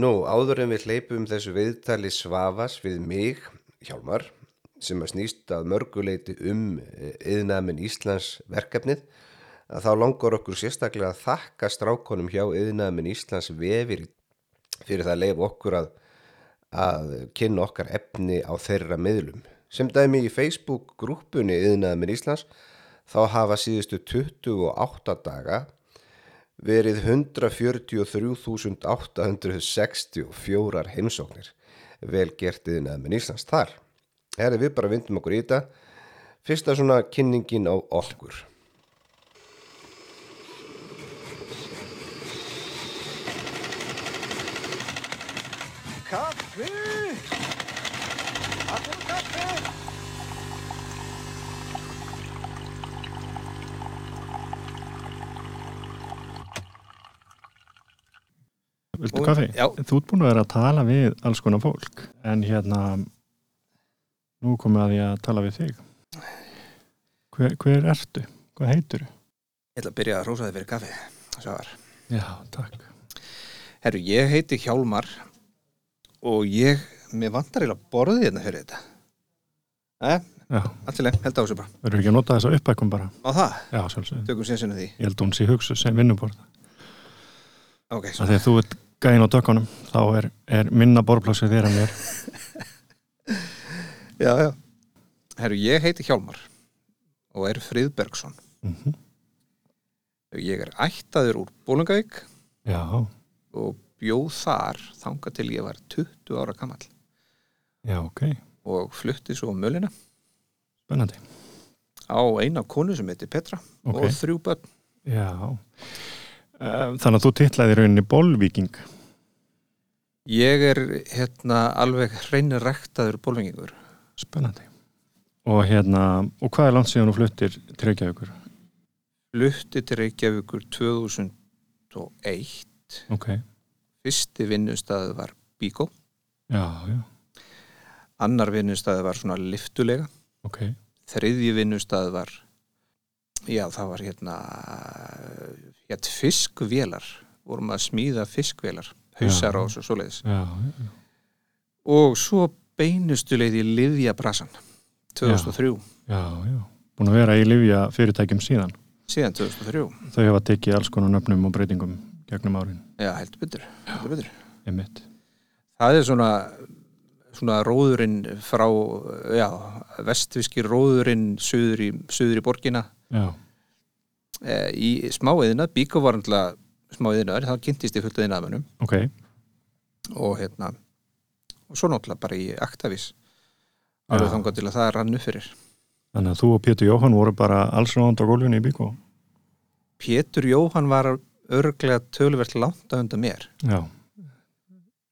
Nú, áður en við hleypum þessu viðtali svafas við mig, Hjálmar, sem að snýst að mörguleiti um yðnamin Íslands verkefnið, að þá langar okkur sérstaklega að þakka strákonum hjá yðnamin Íslands vefir fyrir það að leifa okkur að, að kynna okkar efni á þeirra miðlum. Sem dæmi í Facebook-grúpunni yðnamin Íslands þá hafa síðustu 28 daga verið 143.864 heimsóknir vel gertið nefnum Íslands þar. Herði við bara vindum okkur í þetta. Fyrsta svona kynningin á okkur. Viltu kaffi? já. Þú ert búin að vera að tala við alls konar fólk en hérna nú komum við að ég að tala við þig Hver, hver ertu? Hvað heitur þú? Ég ætla að byrja að rósa þig fyrir kaffi. Svar. Já, takk Herru, ég heiti Hjálmar og ég, mér vantar eiginlega borðið hérna fyrir þetta. Æ, Já, allileg, held á þessu bara. verður ekki að nota þessa uppækum bara Á það, Já, sjálfsögðu tökum sénsinu því. Ég held að hún sé hugsu sem vinnuborð Ok, að að þú ert gæðin á dökkunum þá er, er minna borðplásið þér en mér Já, já. Herru, ég heiti Hjálmar og er Friðbergsson. mm Ég er ættaður úr Bólungavík Já, og bjóð þar þanga til ég var 20 ára gamall já, ok og flutti svo um mölina Spennandi á eina konu sem heiti Petra Ok. og þrjú börn. Já Þannig að þú titlaði rauninni Bólvíking Ég er hérna alveg hreinir rektaður bólvengingur. Spennandi Og hérna, og hvað er langt síðan þú fluttir til Reykjavíkur? Flutti til Reykjavíkur 2001. Ok, Fyrsti vinnustæðu var Bíkó. já, já, Annar vinnustæðu var svona liftulega. ok Þriðji vinnustæðu var, já það var hérna, hétt fiskvélar. Vorum að smíða fiskvélar, hausar Já. og svo svoleiðis. Já, já, Og svo beinustu leið í Livja Brasan 2003. já, Búin að vera í Livja fyrirtækjum síðan Síðan 2003. Þau hefa tekið alls konar nöfnum og breytingum gegnum árin, Já, heldur betur. Heldur betur. einmitt Það er svona, svona róðurinn frá, já, vestviski róðurinn suður í, suður í borgina. Já, í smáiðina, Bíkó var náttúrulega smáiðinaður, það kynntist í fullt iðnaðmönnum ok, og hérna, og svo náttúrulega bara í aktavís. Alveg Já. þangað til að það rann upp fyrir. þannig að þú og Pétur Jóhann voru bara alls ráðand á gólfinu í Bíkó Pétur Jóhann var örglega töluvert langt að undan mér. Já,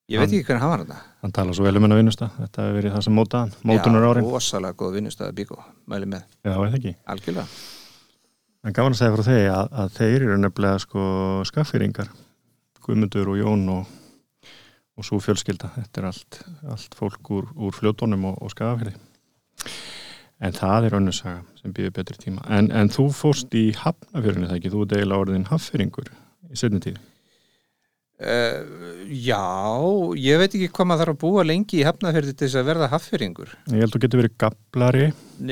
Ég veit ekki hvernig hann var þetta. hann tala svo vel um hennar vinnusta Þetta hefur verið það sem mótaðan, mótunar árin Já, rosalega góð vinnustæða Bíkó, mæli með. Já, það ekki Algjörlega. En gaman að segja frá þeir að, að þeir eru nefnilega sko skaffýringar. Guðmundur og Jón og, og svo fjölskylda. Þetta er allt, allt fólk úr, úr fljótonum og, og skafafyrði en það er önnursaga sem býður betri tíma. En, en þú fórst í hafnafjörðinu ekki, þú deila orðin haffyringur í setni tíð. Uh, já, ég veit ekki hvað maður þarf að búa lengi í hefnaferði til þess að verða haffyringur. ég held að þú getur verið gablari.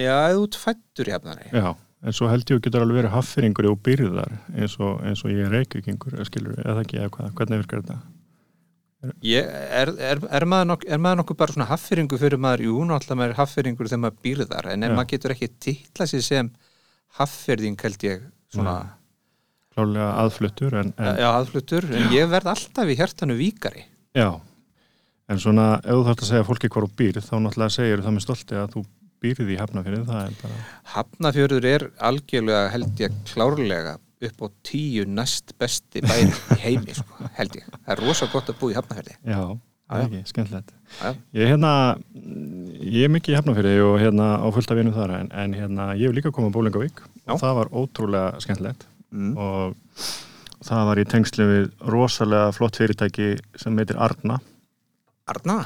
Já, út fættur í hefnari. já, en svo held ég að getur alveg verið haffyringur og byrðar eins og, eins og ég er reykvíkingur skilur, eða ekki, eða hvað, hvernig virkar þetta? Ég, er, er, er, maður nok, er maður nokkuð bara svona haffyringur fyrir maður, jú, náttúrulega maður er haffyringur þegar maður býrðar, en Já. maður getur ekki titla sér sem haffyrðing held ég svona, klálega aðfluttur en, en já, aðfluttur, en ég verð alltaf í hjertanu víkari. Já, en svona ef þú þarfst að segja fólki hvar þú býr þá náttúrulega segir það með stolti að þú býrði í hafnafyrir það er bara, Hafnafjörður er algjörlega held ég klárlega upp á tíu næst besti bæri í heimi, sko, held ég. Það er rosa gott að búa í Hafnafjörði. já, það er ekki, skemmtilegt. Ég er hérna ég er mikið í hafnafyrir og hérna á fullt af vinum þar en, en hérna ég hef líka komið á Bólingavík og það var ótrúlega skemmtilegt Mm. og það var í tengslu við rosalega flott fyrirtæki sem heitir Arna Arna?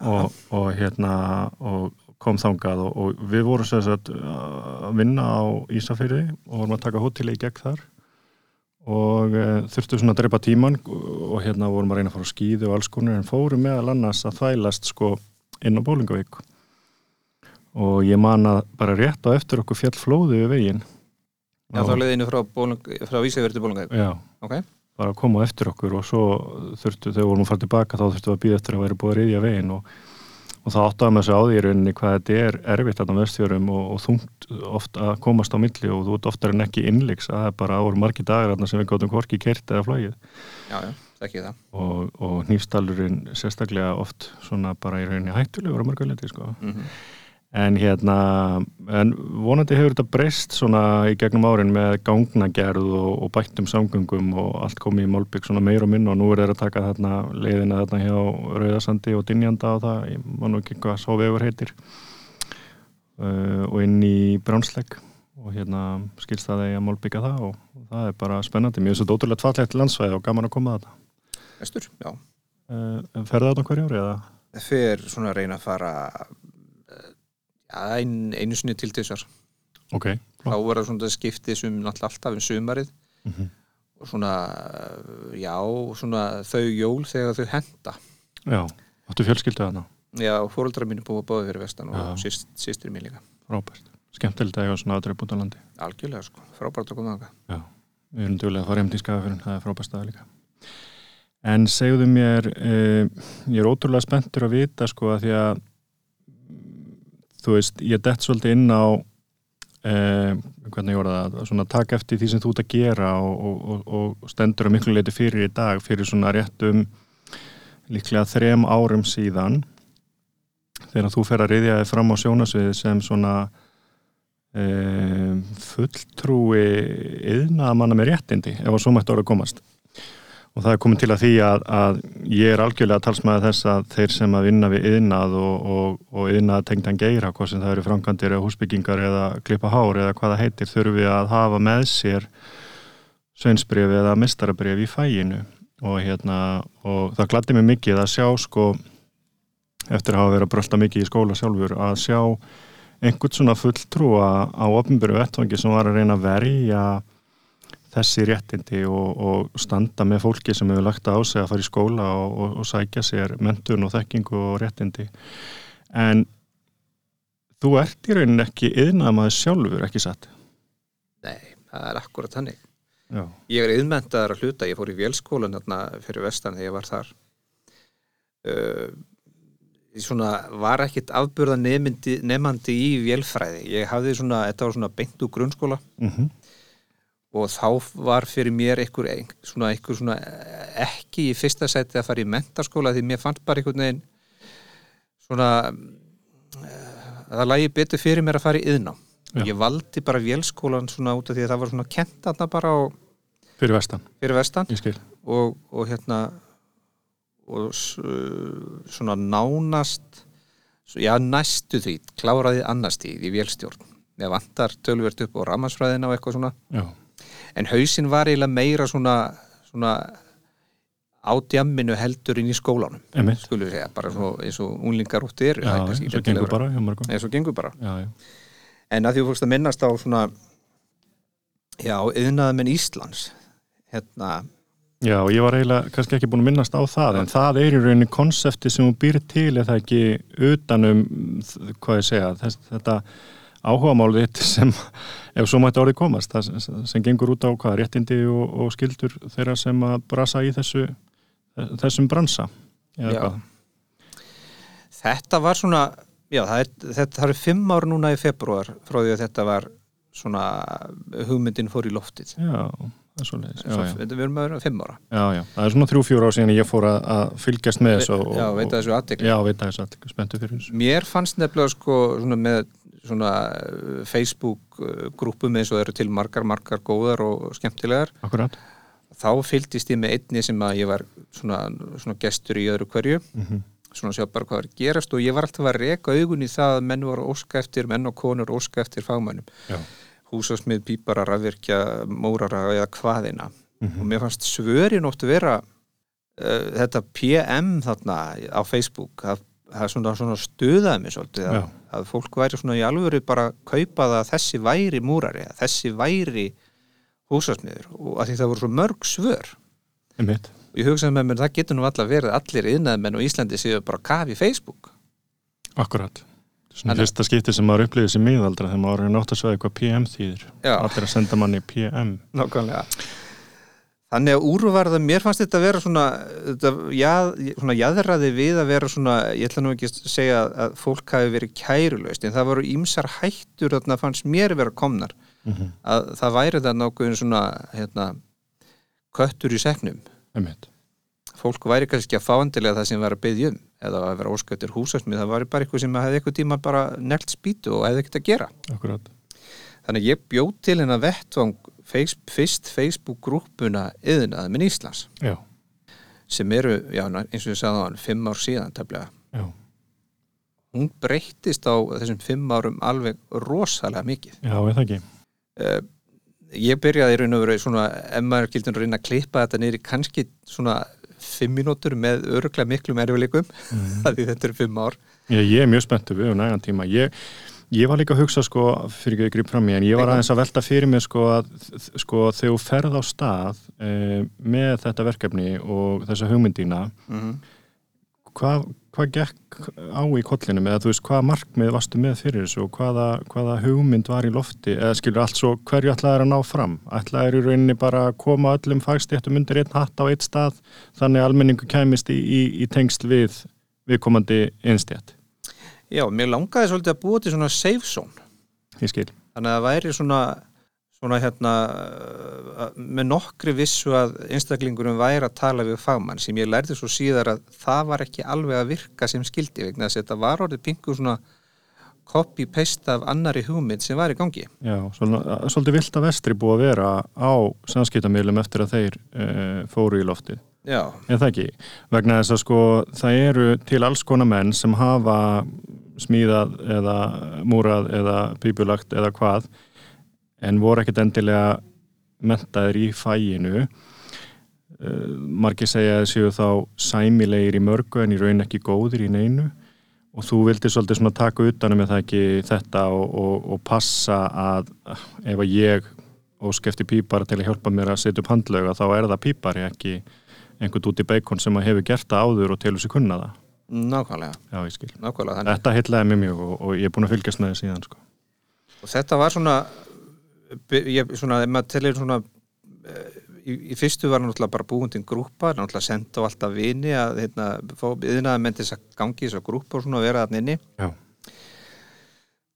og, og hérna og kom þangað og, og við vorum sagt að vinna á Ísafyrði og vorum að taka hóteli í gegn þar og uh, þurftu svona að drepa tíman og hérna vorum að reyna að fara á skýðu og alls konar en fórum meðal annars að þvælast sko inn á Bólingavík og ég man að bara rétt á eftir okkur fjall flóðu við veginn Já, þá leiðinu frá, frá Ísafjörði til Bólungavík. Já, Ok. bara að koma á eftir okkur og svo þurftu, þegar vorum að fara tilbaka þá þurftu að býða eftir að vera búið að reyðja veginn og, og það áttaði með þessu á því í rauninni hvað þetta er erfitt þarna á vestfjörum og, og þungt oft að komast á milli og þú ert oftar en ekki innleiks að það er bara að voru margi dagar sem við gáttum hvorki kert eða flagið Já, já, þekki það. og, og nýfstalurinn sérstaklega oft svona bara í rauninni hættulegur á mörguleiti sko. Mm en hérna en vonandi hefur þetta breyst svona í gegnum árin með gangnagerð og, og bættum samgöngum og allt komið í Málbygg svona meir og minn og nú er þeir að taka þarna leiðina þarna hjá Rauðasandi og Dinjanda og það, ég man ekki hvað svo vegur heitir uh, og inn í Bránslegg og hérna skilst það að Málbygga það og, og það er bara spennandi finnst þetta ótrúlega tvallegt landsvæði og gaman að koma að þetta Vestur, já. uh, Ferða þetta hverju ári eða? Fyrir svona að reyna að fara já, ein, einu sinni til þessar. Ok, Þá var það svona skiptið sem náttúrulega alltaf um sumarið mm -hmm. og svona, já, svona þau jól þegar þau henda. Já, áttu fjölskyldu þarna Já, fóruldrar mínu búið báði fyrir vestan og Já. síst, sístur mín líka. Frábært, skemmtilegt að eiga svona aðrið búin á landi Algjörlega, sko. Frábært að koma þangað. Já, við erum duglega að fara heim til skafafyrin, það er frábært staða líka. En segðu mér, eh, ég er ótrúlega spenntur að vita sko að því að þú veist, ég dett svolítið inn á eh, hvernig ég voru það, svona taka eftir því sem þú ert að gera og, og, og, stendur að miklu leiti fyrir í dag, fyrir svona réttum líklega þrem árum síðan þegar þú fer að riðja þig fram á sjónasviði sem svona um, fulltrúi yðna manna með réttindi ef að svo mætti orða að komast og það er komin til að því að, að ég er algjörlega talsmaður þess að þeir sem að vinna við yðnað og, og, og yðnað tengdan geira, hvað sem það eru framkvæmdir eða húsbyggingar eða klippa hár eða hvað það heitir, þurfum við að hafa með sér sveinsbrif eða mestarabrif í fæginu og hérna, og það gladdi mig mikið að sjá sko eftir að hafa verið að brölda mikið í skóla sjálfur að sjá einhvern svona fulltrúa á ofnbyrju vettvangi sem var að reyna að verja þessi réttindi og, og standa með fólki sem hefur lagt á sig að fara í skóla og, og, og sækja sér mentun og þekkingu og réttindi en þú ert í rauninni ekki yðnað maður sjálfur, ekki satt Nei, það er akkurat þannig. Já, Ég er yðmentaðar að hluta, ég fór í vélskólan fyrir vestan þegar ég var þar. Uh, ég svona var ekkit nefndi, nefandi í vélfræði. Ég hafði svona, þetta var svona beint úr grunnskóla mm og þá var fyrir mér einhver, ein- svona, einhver svona ekki í fyrsta sæti að fara í mentaskóla því mér fannst bara einhvern veginn svona að það lægi betur fyrir mér að fara í yðná. Ég valdi bara vélskólan svona út af því að það var svona kent þarna bara á, fyrir vestan, fyrir vestan. Og, og hérna og uh, svona nánast já næstu því kláraði annars tíð í vélstjórn. Ég vantar tölvert upp á ramarsfræðina og eitthvað svona. Já, en hausinn var eiginlega meira svona, svona á djamminu heldur inn í skólanum skulum við segja, bara svo, eins og unlingar út eru er svo ekki gengur bara Nei, svo gengur bara. Já, já, en að því fórst að minnast á svona já, yðnaðamenn Íslands hérna. Já, ég var eiginlega kannski ekki búin að minnast á það en það er í rauninni konsepti sem hún býr til eða ekki utanum hvað ég segja, þess, þetta áhugamálið sem ef svo mætti orðið komast, það sem, sem gengur út á hvað réttindi og, og skildur þeirra sem að brasa í þessu þessum bransa. Þetta var svona, já, það er, þetta, það er fimm ár núna í februar frá því að þetta var svona hugmyndin fór í loftið. Já, það er svo leiðis já, já. Við erum að vera fimm ára. já, já, það er svona þrjú, fjóra ár síðan ég fór að, að fylgjast með þessu já, veit að þessu aðtekli. Já, veit að þessu aðtekli, spenntu fyrir þessu Mér fannst nefnilega sko svona með svona uh, Facebook uh, grúpum eins og það eru til margar, margar góðar og skemmtilegar. Akkurat Þá fylgdist ég með einni sem að ég var svona, svona gestur í öðru hverju. mm svona að sjá bara hvað var að gerast og ég var alltaf að reka augun í það að menn voru að óska eftir, menn og konur óska eftir fagmönnum Já, húsasmið, pípara, rafvirkja, mórara eða hvaðina Mhm. og mér fannst svörin ótt að vera uh, þetta PM þarna á Facebook það, það svona, svona stuðaði mig svolítið að, að fólk væri svona í alvöru bara að kaupa það að þessi væri múrari, að þessi væri húsasmiður og að því það voru svo mörg svör. Einmitt, og ég hugsaði með mér það getur nú alltaf verið allir yðnaðmenn og Íslandi séu bara kafi í Facebook. Akkurat. Svona Þannig- fyrsta skipti sem maður upplýði sem miðaldra þegar maður er nátt að sveða hvað PM þýðir. Allir að senda manni PM Nákvæmlega Þannig að úrvarða, mér fannst þetta að vera svona, þetta, jað, svona jaðraði við að vera svona, ég ætla nú ekki að segja að fólk hafi verið kærulaust en það voru ímsar hættur þarna fannst mér vera komnar. Mm að það væri það nokkuð svona hérna, köttur í seknum einmitt, fólk væri kannski að fá endilega það sem var að byggja um eða að vera óskættur húsasmið það væri bara eitthvað sem hefði eitthvað tíma bara nelt spýtu og hefði ekkert að gera. Akkurat. Þannig ég bjóð til face, fyrst Facebook-grúpuna yðnaði minn Íslands já, sem eru, já, eins og ég sagði á hann, fimm ár síðan tefnilega. Hún breyttist á þessum fimm árum alveg rosalega mikið. já, það ekki Uh, ég byrjaði í raun og veru svona, ef maður gildin að reyna að klippa þetta í kannski svona fimm mínútur með öruglega miklum erfileikum, mm. því þetta eru fimm ár. Já, ég er mjög spenntu við um nægan tíma. Ég, ég var líka að hugsa, sko, fyrir ekki að gripa fram í, en ég var aðeins að velta fyrir mig, sko, að sko, þegar þú ferð á stað e, með þetta verkefni og þessa hugmyndína, Mm hvað, hvað gekk á í kollinum eða þú veist, hvaða markmið varstu með fyrir þessu og hvaða, hvaða hugmynd var í lofti eða skilur allt svo, hverju ætlaðir að ná fram? Ætlaðir í rauninni bara að koma öllum fagstéttum undir einn hatt á eitt stað þannig að almenningu kæmist í, í, í tengsl við viðkomandi einstjætt? Já, mér langaði svolítið að búa til svona safe zone. Ég skil. þannig að það væri svona svona hérna uh, með nokkri vissu að einstaklingurum væri að tala við fagmann sem ég lærði svo síðar að það var ekki alveg að virka sem skildi vegna þess að þetta var orðið pingu svona copy-paste af annari hugmynd sem var í gangi Já, svona, svolítið vilt að vestri búið að vera á samskiptamilum eftir að þeir e, fóru í loftið. Já, Er það ekki? Vegna þess að sko það eru til alls konar menn sem hafa smíðað eða múrað eða pípulagt eða hvað en voru ekkert endilega mentaðir í fæinu uh, margir segja að séu þá sæmilegir í mörgu en í raun ekki góðir í neinu og þú vildi svolítið svona taka utanum með það ekki þetta og, og, og passa að ef að ég ósk eftir pípara til að hjálpa mér að setja upp handlöga þá er það pípari ekki einhvern út í beikon sem að hefur gert það áður og telur sér kunna það. Nákvæmlega, Já, ég skil. nákvæmlega þannig. Þetta heitlaði mér mjög og, og ég er búin að fylgjast með það síðan, sko. og þetta var svona ég, svona, ef maður telir svona eh, í, í fyrstu var náttúrulega bara búin til grúpa, náttúrulega senda á alltaf vini að hérna, fá yðnaði menn til þess að gangi þess að grúpa og svona vera þarna inni Já.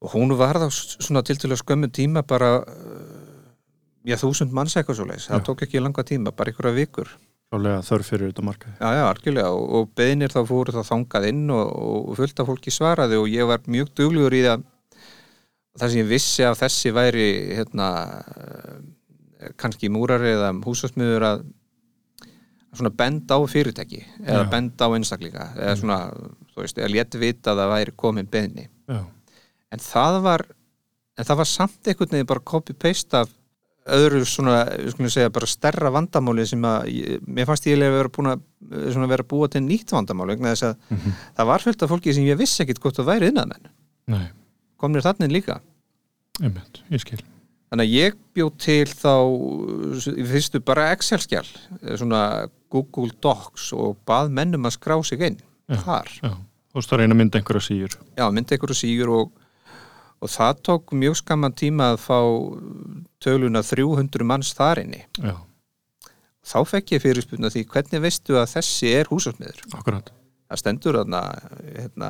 og hún var þá svona til til að skömmu tíma bara eh, já, þúsund manns eitthvað svo leis, það tók ekki langa tíma bara einhverja vikur, Klálega þörf fyrir þetta markaði. já, já, algjörlega og, og beðinir þá fóru þá þangað inn og, og fullt af fólki svaraði og ég var mjög duglegur í það það sem ég vissi af þessi væri hérna eh, kannski múrari eða húsasmiður að að svona benda á fyrirtæki eða Já. benda á einstaklinga eða svona, þú veist, eða létt vita að það væri komin beðni Já. en það var en það var samt einhvern veginn bara copy-paste af öðru svona, við skulum segja, bara stærra vandamáli sem að, mér fannst ég að vera búin að svona vera búa til nýtt vandamáli vegna þess að Mhm. það var fullt af fólki sem ég vissi ekkit hvort það væri innanmenn Nei, komnir þannig líka einmitt, ég skil. Þannig að ég bjóð til þá í fyrstu bara Excel-skjál svona Google Docs og bað mennum að skrá sig inn Já. þar. Já. Veist að reyna að mynda einhverja síður. Já, myndi einhverju sígur og, og það tók mjög skamman tíma að fá töluna 300 manns þar inni. Já, Þá fekk ég fyrirspunna því hvernig veistu að þessi er húsasmiður? akkurat. Það stendur þarna hérna,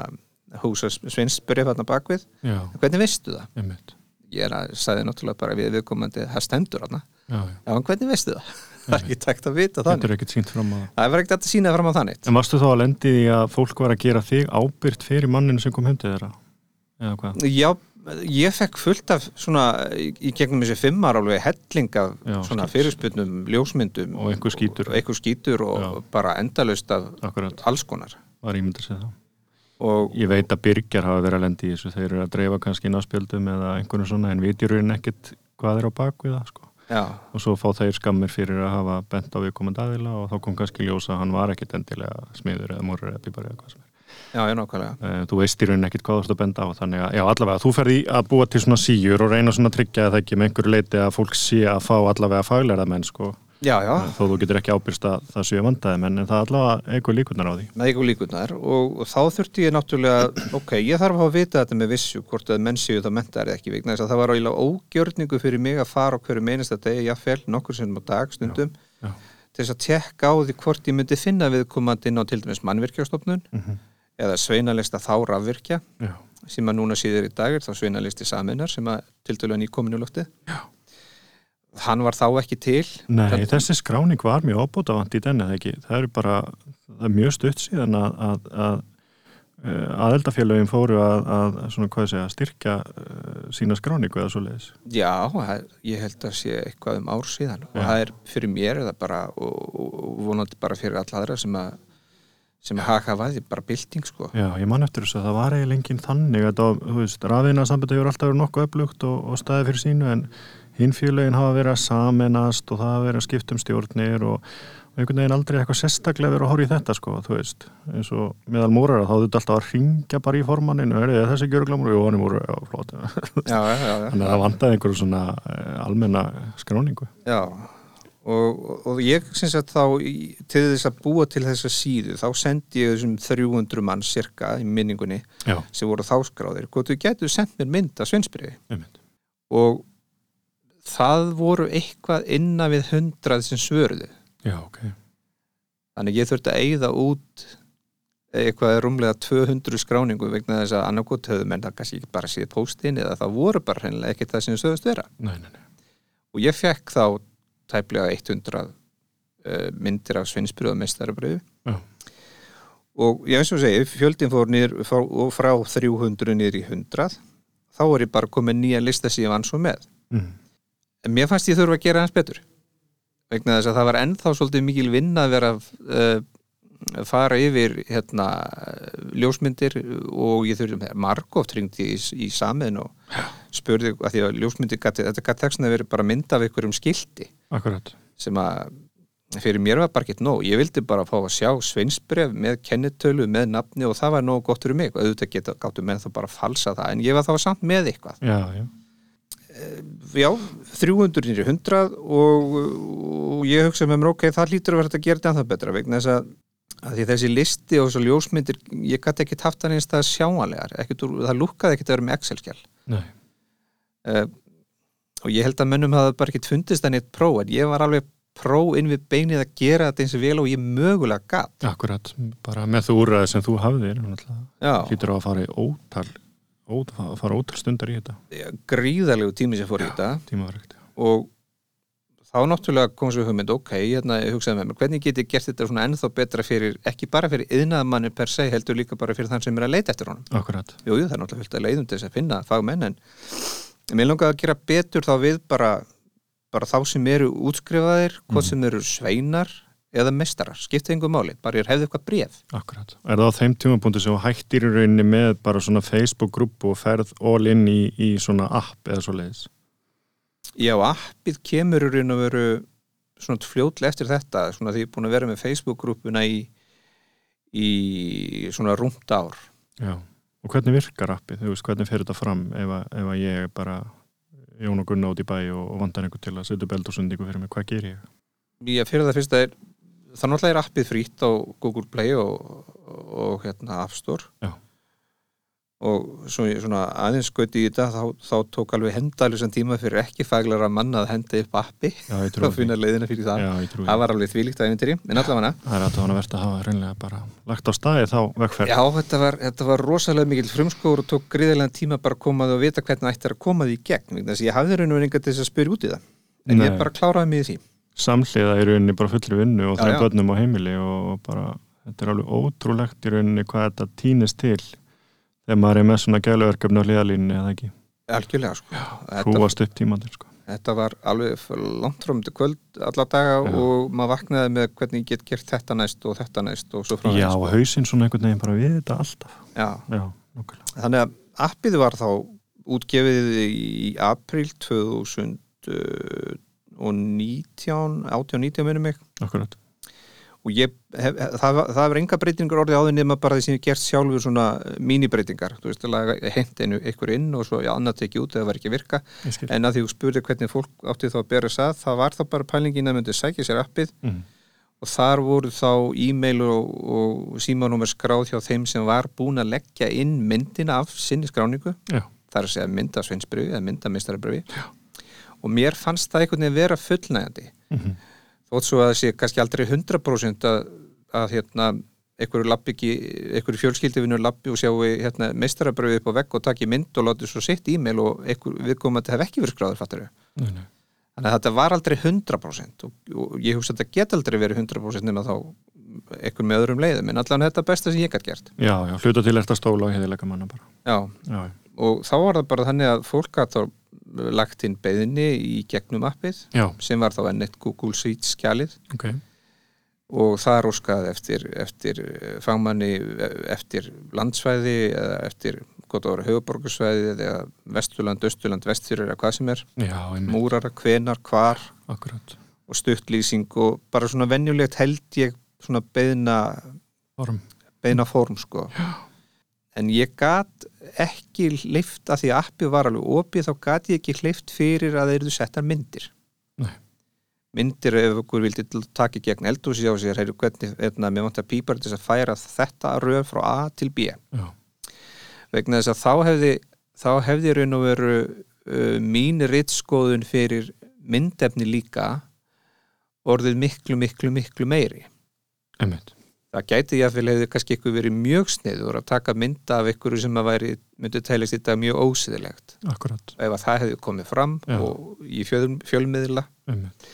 húsasvinsbrif þarna bakvið. Já, Hvernig veistu það? einmitt. Ég er að sagði náttúrulega bara við viðkomandi það stendur þarna. Já, já. Já, en hvernig veistu það? Það er ekki takt að vita þannig. Þetta er ekkert sínt fram á það. Það var ekkert að sína fram á þannig. En varstu þá að lendi því að fólk var að gera þig ábyrgt fyrir manninu sem kom heim til þeirra? Já, ég fekk fullt af svona í gegnum þessi fimmar alveg helling af Já, svona skil. fyrirspurnum, ljósmyndum Og einhver skítur. og einhver skítur og bara endalaust af Akkurat, alls konar var ímyndið sér það. og Ég veit að byrgjar hafa verið að lendi í þessu. Þeir eru að dreifa kannski náspjöldum eða einhvern svona en viti raunin ekkert hvað er á bak við það, sko. Og svo fá þeir skammir fyrir að hafa bent á viðkomandi aðila og þá kom kannski ljósa að hann var ekkert endilega smiður eða múrur eða bíbar eða hvað sem er. Já, já, nákvæmlega Eh, þú veist í rauninni ekkit hvað þú ert að benda á þannig að, já, allavega, þú ferði að búa til svona síjur og reyna svona að tryggja það ekki með einhverju leiti að fólk sé að fá allavega faglæra menn, sko, já, já, þó þú getur ekki ábyrst að það séu vandaði menn, en það allavega eitthvað líkunar á því. með ykkur líkunar og, og þá þurfti ég náttúrulega ok, ég þarf að hafa vita þetta með vissu hvort að menn séu það mentar eða ekki vegna þess að það var álega ógjörningu fyrir mig að fara á hverju meinasta degi, jáfnvel, nokkur sinnum á dag stundum, Já, já. til þess að tekka á því hvort ég myndi finna viðkomandi inn á til dæmis mannvirkjastofnun Mhm. Eða sveinalista þá rafvirkja Já, sem að núna síður í dag er þá sveinalisti saminar sem að til dæmis nýkominu loftið Já. hann var þá ekki til Nei, Þannig- þessi skráning var mjög ábútavant í denni, það eru bara, það er mjög stutt síðan að, að, að aðeldafélögin fóru að, að svona, segja, styrkja uh, sína skráningu eða svo leiðis. Já, ég held að sé eitthvað um ár síðan og Já. það er fyrir mér eða bara, og, og, og vonandi bara fyrir alla aðra sem að sem að haka vaði, bara bylting sko. Já, ég man eftir þess að það var eiginlega enginn þannig. Að það, þú veist, rafina sambandi hefur alltaf verið nokkuð upplugt og, og staði fyrir sínu en hinn félögin hafa verið að saminast og það hafa verið að skipta um stjórnir og, og einhvern veginn aldrei eitthvað sérstaklega verið að horfa í þetta sko, þú veist, eins og meðal múrara þá þurftu alltaf að ringja bara í formanninu er þessi gjöruglamur, jú, hann er múrara, já, flott. Já, já, já, já. þannig að það vandaði einhverju svona eh, almenna skráningu. Já. Og, og, ég syns að þá til þess að búa til þessa síðu þá sendi ég þessum 300 mann cirka í minningunni Já, sem voru þá skráðir, hvort þú getur sendt mér mynd sveinsbyrði einmitt. Og það voru eitthvað innan við hundrað sem svöruðu. Já, ok, Þannig ég þurfti að eyða út eitthvað rúmlega 200 skráningu vegna þess að annarkot höfðu menn það kannski ekki bara séð póstin eða það voru bara hreinlega ekkert það sem sögðust vera. nei, nei, nei. Og ég fekk þá tæplega 100 uh, myndir af mestarabröðu Já. og ég eins og segi, fjöldin fór niður frá, frá 300 niður í 100 þá er ég bara komið nýja lista sem ég vann svo með. mm. En mér fannst ég þurfa að gera hans betur vegna þess að það var ennþá svolítið mikil vinna að vera uh, fara yfir hérna, ljósmyndir og ég þurfti margóft ringdi í, í samiðin og spurði að því að ljósmyndir gati, þetta gæti þess að vera bara mynd af einhverjum skilti. Akkurat, sem að fyrir mér var bara ekkert nóg, ég vildi bara fá að sjá sveinsbref með kennitölu, með nafni og það var nóg gott fyrir mig. Auðvitað geta gáttu menn þá bara að falsa það en ég var þá samt með eitthvað. Já, já. Já, 300 nýri 100 og, og ég hugsa með mér ok, það hlýtur að vera að gera þetta betra vegna þess að, að því þessi listi og þessu ljósmyndir, ég gæti ekki haft hann einstað sjáanlegar, ekkert, það lúkkaði ekkert að vera með Excel-skjál Nei, uh, og ég held að mönnum hafa bara ekkert fundist hann eitt próf en ég var alveg pró inn við beinið að gera þetta eins og vel og ég mögulega gat. Akkurat, bara með þú úrraði sem þú hafðir hlýtur á að fara í ótal ó, að fara ótal stundar í þetta. Gríðarlegu tími sem fór í þetta. og þá náttúrulega kom svo hugmynd, ok, hérna ég hugsaði með mér, hvernig get ég gert þetta svona ennþá betra fyrir, ekki bara fyrir yðnaðamanni per se, heldur líka bara fyrir þann sem er að leita eftir honum. Akkurat, Jú, jú, það er náttúrulega fullt að leiðum til þess að finna fagmenn, en mér langaði að gera betur þá við bara, bara þá sem eru útskrifaðir, hvort Mhm. sem eru sveinar eða mestarar, skipta engum máli, bara ég hefði eitthvað bréf. akkurat Er það á þeim tímapunktu sem hættir í rauninni með bara svona Facebook-grúpu og ferð all in í, í svona app eða svo leiðis Já, appið kemur í raun og veru svona fljótlega eftir þetta, svona því ég er búin að vera með Facebook-grúpuna í, í svona rúmt ár. Já, og hvernig virkar appið? Þú veist, hvernig fer þetta fram ef, að, ef að ég bara Jón og Gunna út í bæ og, og vandar einhver til að setja upp eldursundingu fyrir mig, hvað ger ég? Ég fyrir það fyrst að er, það náttúrulega er appið frýtt á Google Play og, og hérna App Store Já. Og svona aðeins skauti í þetta þá, þá tók alveg hendalusan tíma fyrir ekki faglara manna að henda upp appi. Og því. finna leiðina fyrir það. Já, það var alveg þvílíkt æfintýri, en allavega. Það er að var verðt að hafa reynlega bara lagt á staði þá vegferð. Já, þetta var, þetta var rosalega mikil frumskóður og tók gríðarlega tíma bara að koma því og vita hvernig ætti að koma því í gegn þess að ég hafði raun og til þess að spyrja út í það. En Nei. ég bara kláraði mig í því. Samhliða í rauninni bara fullri vinnu og börnum á heimili og bara, þetta er alveg ótrúlegt í rauninni hvað þetta týnist til þegar maður er með svona gæluverkefni á hliðalínni eða ekki, algjörlega sko. hrúast upp tímandir sko. þetta var alveg f- langt frá myndi kvöld alla daga Já. og maður vaknaði með hvernig ég get gert þetta næst og þetta næst og svo frá Já, og hausinn svona einhvern veginn bara við þetta alltaf. Já, Já, þannig að appið var þá útgefið í april 2019 18-19 minnum mig. Akkurat, og ég, hef, það, það er enga breytingar orðið á því nema bara því sem ég gert sjálfur svona mínibreitingar, þú veist, að hent einu ykkur inn og svo já, annað tekið út eða var ekki virka, en að því þú spurði hvernig fólk átti þá að bera þess að, það var þá bara pælingin að myndi sækja sér appið. Mm. og þar voru þá e-mail og, og símanúmer skráð hjá þeim sem var búin að leggja inn myndina af sinni skráningu. Já, það er að segja mynda sveinsbriði eða mynda mistarabriði og mér fannst það einhvern veginn vera fullnægandi Mhm. Þótt svo að það sé kannski aldrei 100% að, að hérna einhverju fjölskyldivinur lappi og sjáu hérna, meistarabröðu upp á vegg og taki mynd og láti svo sitt e-mail og einhver viðkomandi hef ekki verið skráður fattur þannig að þetta var aldrei 100% og, og ég hugsa að þetta get aldrei verið 100% nema þá einhver með öðrum leiðum en allan þetta er besta sem ég gætt gert. Já, já, hluta til eftir að stóla og heiðilega manna bara. Já, Já, og þá var það bara þannig að fólk gætt þá lagt inn beðinni í gegnum appið já, sem var þá ennett Google Sheets skjalið. Ok. Og það er óskað eftir, eftir eh, fagmanni eftir landsvæði eða eftir gott ára höfuborgarsvæði eða Vesturland, Östurland, Vestfjörður eða hvað sem er, Já, múrara, hvenar, hvar. Akkurat. Og stuttlýsing og bara svona venjulegt held ég svona beðna Form, beðna form sko en ég gat ekki leift að því að appi var alveg opið þá gat ég ekki leift fyrir að þeir eru settar myndir. Nei. myndir ef okkur vildi að taka gegn eldhúsi á sér, heyrðu hvernig hérna, mér vantar pípar til þess að færa þetta röð frá A til B. Já, vegna þess að þá hefði þá hefði raun og veru uh, mín rittskoðun fyrir myndefni líka orðið miklu, miklu, miklu meiri. Einmitt það gæti jáfnvel hefði kannski ykkur verið mjög sniður að taka mynda af ykkur sem að væri, myndi tælist þetta mjög ósiðilegt Akkurat, ef að það hefði komið fram Já. og í fjöl, fjölmiðla einmitt,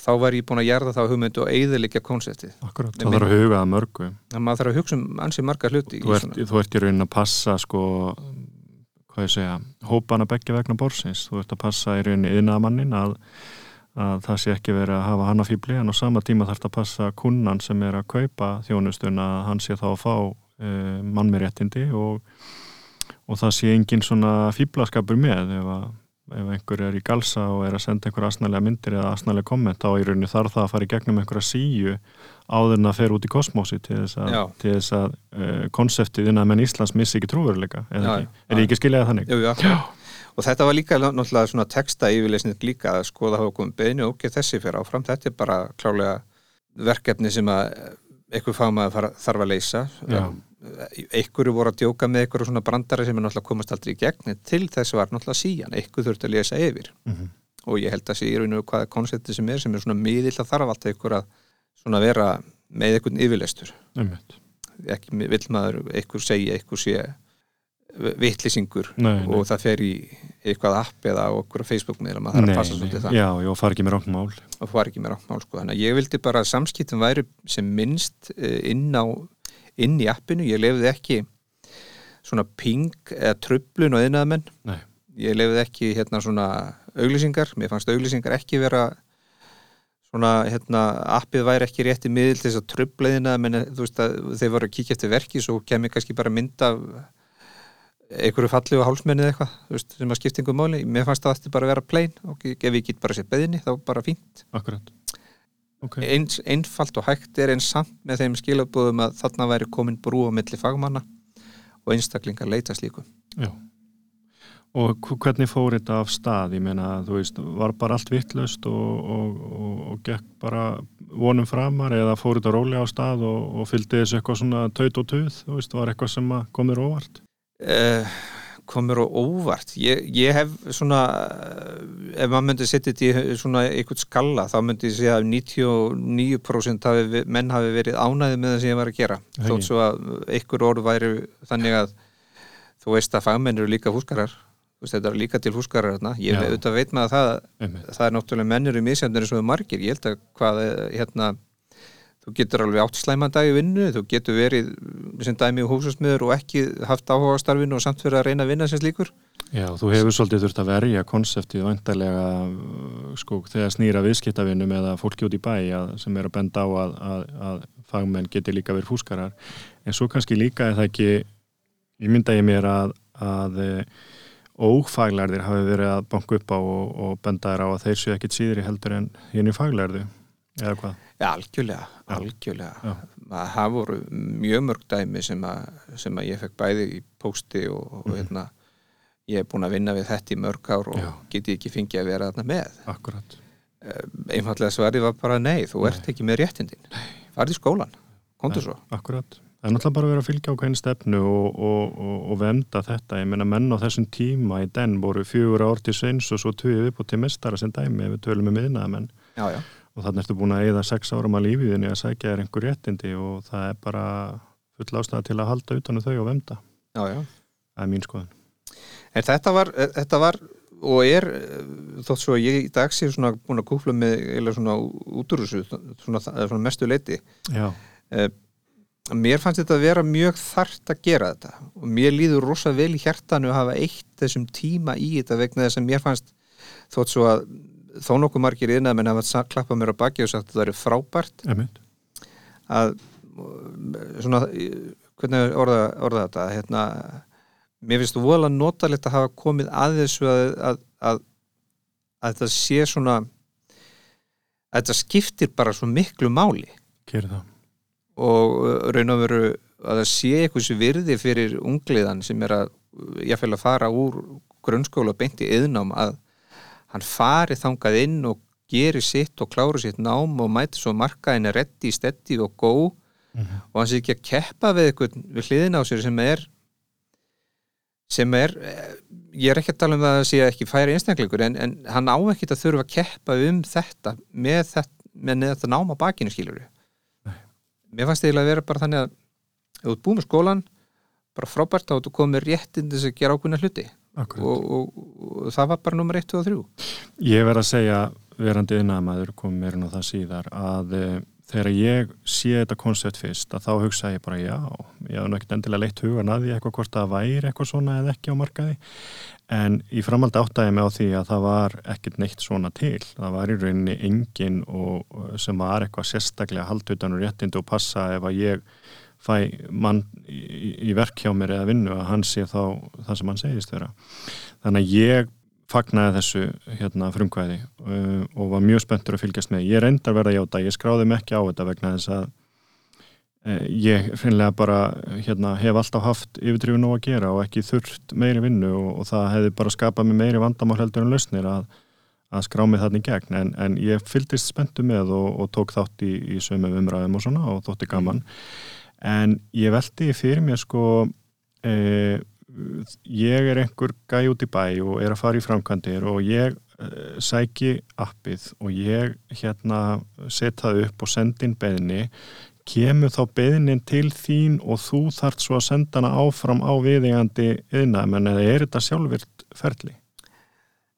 þá var ég búin að jarða þá hugmyndu og eigðilegja konseptið. akkurat. Það þarf að huga að mörgu. Það maður þarf að hugsa um ansið marga hluti í þú ert, þú ert í raunin að passa sko, hvað ég segja hópana begge vegna borsins þú ert að passa í raunin yðnaðamannin að, að það sé ekki verið að hafa hann að fýbli en á sama tíma þarf að passa kunnan sem er að kaupa þjónustun að hann sé þá að fá e, mann með réttindi og, og það sé engin svona fýblaskapur með ef að ef einhver er í galsa og er að senda einhver asnalega myndir eða asnalega komment þá í rauninni þarf það að fara í gegnum einhverja síu áður en að fer út í kosmósi til þess að, Já. til þess að uh, konseptið innan menn Íslands missi ekki trúveruleika Já, eða já. ekki, er ég ekki skiljaði þannig? Jú, já. Og þetta var líka náttúrulega svona texta yfirleysnið líka að skoða hafa komið beðinu og ok, þessi fyrir áfram. Þetta er bara klálega verkefni sem að einhver fagmaður þarf að leysa. Já. Einhverju voru að djóka með einhverju svona brandara sem er náttúrulega komast aldrei í gegn. Til þess var náttúrulega síjan. Einhver þurfti að lesa yfir. Mm Og ég held að sé í raun og hvaða konsepti sem er sem er svona miðill að þarf alltaf einhver að svona vera með einhvern yfirleystur. Ekki vill maður einhver segja, einhver sé vittlisingur og það fer í eitthvað app eða á okkur Facebook miðla, maður þarf Nei, að passa svolítið það. Já, já, fara ekki með rákmál og fara ekki með ráttmál sko. þannig að ég vildi bara að samskiptum væri sem minnst eh, inn á inn í appinu, ég lefði ekki svona ping eða tröflun og yðnaðamenn Nei, ég lefði ekki hérna svona auglýsingar, mér fannst auglýsingar ekki vera svona hérna appið væri ekki rétti miðl til þess að tröfla yðnaðamenn, þú veist að þeir voru að kíkja eftir verki, svo kemur einhverju fallegu hálsmenni eða eitthvað, sem að skipta einhver máli, mér fannst það að bara vera plain og ef ég get bara sér beðinni, þá bara fínt. Akkurat. Ok, eins, einfalt og hægt er eins samt með þeim skilabúðum að þarna væri komin brú á milli fagmanna og einstaklingar leita slíku. Já. Og hv- hvernig fór þetta af stað? Ég meina, þú veist, var bara allt vittlust og, og, og, og gekk bara vonum framar eða fór þetta rólega á stað og, og fylgdi þessu eitthvað svona taut og tuð, þú veist, var eitthvað sem að komir óvart? Uh, komur og óvart. Ég, ég hef svona eh, ef maður myndi setja þetta í svona einhvern skalla þá myndi ég segja að 99% hafi, menn hafi verið ánæði með það sem ég var að gera. Það þótt svo að einhver orð væri þannig að þú veist að fagmenn eru líka húskarar þetta eru líka til húskarar þarna. Ég Já. auðvitað veit maður það Einmitt. það er náttúrulega mennur í misjöndur eins og margir. Ég held að hvað eh, hérna þú getur alveg átt slæman dag í vinnu þú getur verið sem dæmi og húsasmiður og ekki haft áhuga á starfinu og samt fyrir að reyna að vinna sem slíkur Já, þú hefur svolítið þurft að verja konseptið vantarlega sko, þegar snýra viðskiptavinnum eða fólki út í bæ að, sem er að benda á að, að, að fagmenn geti líka verið fúskarar en svo kannski líka er það ekki ég mynda ég mér að, að eh, ófaglærðir hafi verið að banka upp á og, og benda þér á að þeir séu ekkit síðri heldur en henni faglærðu eða hvað? Já, algjörlega, algjörlega. Það voru mjög mörg dæmi sem að, sem að ég fekk bæði í pósti og, og hérna, ég er búin að vinna við þetta í mörg ár og Já. geti ekki fengið að vera þarna með. Akkurat. Einfallega svarið var bara nei, þú ert ekki með réttindin. Farði í skólan, komdu svo. Akkurat. Það er náttúrulega bara að vera að fylgja á hvernig stefnu og, og, og, og venda þetta. Ég meina menn á þessum tíma í den voru fjögur ár til sveins og svo tvið upp og til mestara sem dæmi ef við tölum um miðnaðamenn. Já, já. Og þannig ertu búin að eyða sex árum að lífiðinni að sækja þér einhver réttindi og það er bara full ástæða til að halda utanum þau og já. Það er mín skoðun. En þetta var, þetta var og er eh, þótt svo að ég í dag sé svona búin að kúfla með eða svona út úr þessu svona, svona mestu leiti Já, mér fannst þetta að vera mjög þart að gera þetta og mér líður rosa vel í hjartanu að hafa eitt þessum tíma í þetta vegna þess að mér fannst þótt svo að þó nokkuð margir innan menn hafa klappað mér á baki og sagt að það er frábært emitt. að svona, hvernig orða, orða þetta? Hérna, mér finnst þú voðalega notalegt að hafa komið að þessu að, að, að, að þetta sé svona að þetta skiptir bara svo miklu máli. Og uh, raun og veru að það sé eitthvað sem virði fyrir ungliðan sem er að ég fæl að fara úr grunnskóla beint í yðnám að hann fari þangað inn og geri sitt og klári sitt nám og mæti svo markaðin er reddi, steddi og gó og hann sé ekki að keppa við við hliðin á sér sem er sem er eh, ég er ekki að tala um það að sé ekki færi einstakleikur en, en hann á ekki að þurfa að keppa um þetta með þetta, með þetta náma bakinu skilur mér fannst eiginlega að vera bara þannig að þú búið með skólan bara frábært þá þú komið réttinn til þess að gera ákveðna hluti. Og, og, og það var bara nummer 1, 2 og 3 Ég verð að segja, verandi innamaður komið mér á það síðar, að e, þegar ég sé þetta koncept fyrst að þá hugsa ég bara já, ég nú ekkert endilega leitt hugan að því eitthvað hvort það væri eitthvað svona eða ekki á markaði. En í framhaldi áttæði mig á því að það var ekkert neitt svona til. Það var í rauninni engin og sem var eitthvað sérstaklega haldutan og réttind og passa ef að ég fæ mann í, í verk hjá mér eða vinnu að hann sé þá það sem hann segist vera. Þannig að ég fagnaði þessu hérna, frumkvæði uh, og var mjög spenntur að fylgjast með. Ég reyndar verða að játa, ég skráði mig ekki á þetta vegna þess að uh, ég finnilega bara hérna, hef alltaf haft yfirdrifin á að gera og ekki þurft meiri vinnu og, og það hefði bara skapað mig meiri vandamál heldur en lausnir að, að skrá mig þarna í gegn. En, en ég fylgdist spenntu með og, og tók þátt í, í sömum umræðum og svona og þótti gaman en ég veldi fyrir mér sko eða ég er einhver gæi út í bæ og er að fara í framkvæmdir og ég uh, sæki appið og ég hérna set það upp og sendi inn beðni kemur þá beðnin til þín og þú þart svo að senda hana áfram á viðingandi menn eða er þetta sjálfvirt ferli?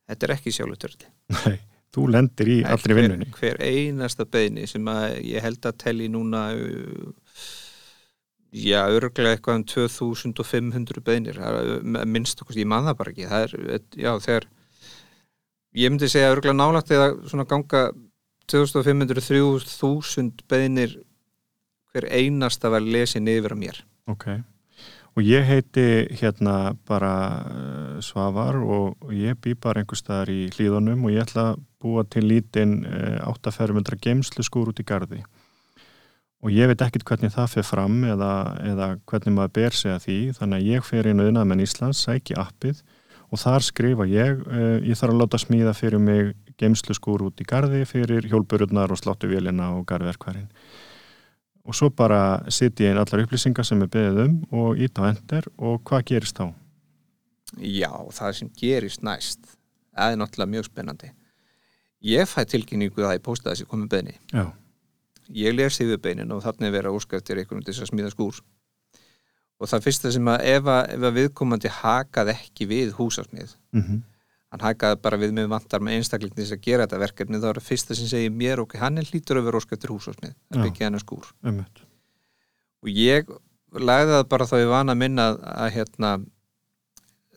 Þetta er ekki sjálfutörli Nei, þú lendir í allri vinnunni. hver, hver einasta beini sem að ég held að telli núna já, örglega eitthvað um 2500 beinir. Minnst okkur, ég man það bara ekki. Það er, já, þegar ég myndi segja örglega nálagt eða svona ganga 2500-3000 beinir hver einasta var lesin yfir að mér. Ok, og ég heiti hérna bara uh, Svavar og ég bý bara einhver staðar í hlýðunum og ég ætla að búa til lítinn uh, áttafermundra geimslu skúr út í gardi og ég veit ekkit hvernig það fyrir fram eða, eða hvernig maður ber sig að því. Þannig að ég fer inn auðvitað með Íslands sæki appið og þar skrifa ég uh, ég þarf að láta smíða fyrir mig geimslu skúr út í gardi fyrir hjólbururnar og sláttu og garðverkværin og svo bara sitja ég inn allar upplýsingar sem er beðið um og ít á ender og hvað gerist þá? Já, það sem gerist næst það er náttúrulega mjög spennandi. Ég fæ tilkynningu það í posta þessi komið beini Já, ég les yfir beinin og að óska eftir einhvern til þess að smíða skúr og það fyrsta sem að ef að, ef að viðkomandi hakað ekki við húsasmið mm hann hakaði bara við með vantar með einstakling til þess að gera þetta verkefni þá er það fyrsta sem segir mér ok, hann er hlítur að vera húsasmið Já. að byggja hann skúr umhett. og ég lagði það bara þá ég vana að minna að, að hérna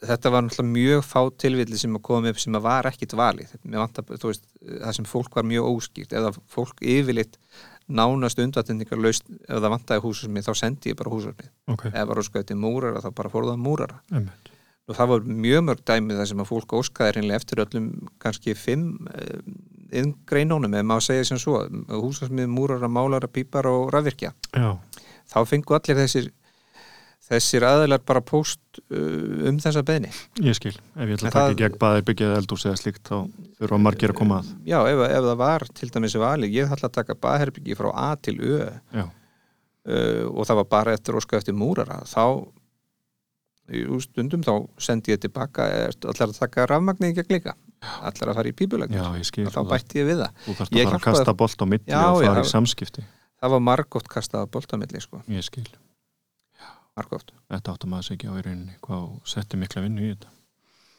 þetta var náttúrulega mjög fá tilvilli sem að koma upp sem að var ekkit valið vantar, veist, það sem fólk var mjög óskýrt eða fólk yfirleitt nánast undatendingar laust ef það vantaði húsasmið þá sendi ég bara húsasmið Ok, ef var óskað eftir múrara þá bara fór það múrara. Umhett. og það var mjög mörg dæmi þar sem að fólk óskaði reynilega eftir öllum kannski fimm eh, inngreinónum, ef maður segja sem svo húsasmið, múrara, málara, pípar og rafvirkja. Já, þá fengu allir þessir þessir aðeinar bara póst uh, um þessa beðni ég skil. Ef ég ætla að taka í gegn baðir byggjaði eldús eða slíkt þá þurfa margir að koma að. Já, ef, ef það var til dæmis valið, ég ætla að taka baðherbyggi frá A til Ö uh, og það var bara eftir óska eftir múrara þá í stundum þá sendi ég tilbaka allar að taka rafmagnið í gegn líka? Allar að fara í pípulegn og þá bætti ég við það. Þú þarfst að fara að kasta bolt á milli Já, og fara já. í samskipti. það var margótt kastað á boltamilli sko, ég skil, margótt þetta áttum sig ekki á í rauninni hvað setti mikla vinnu í þetta.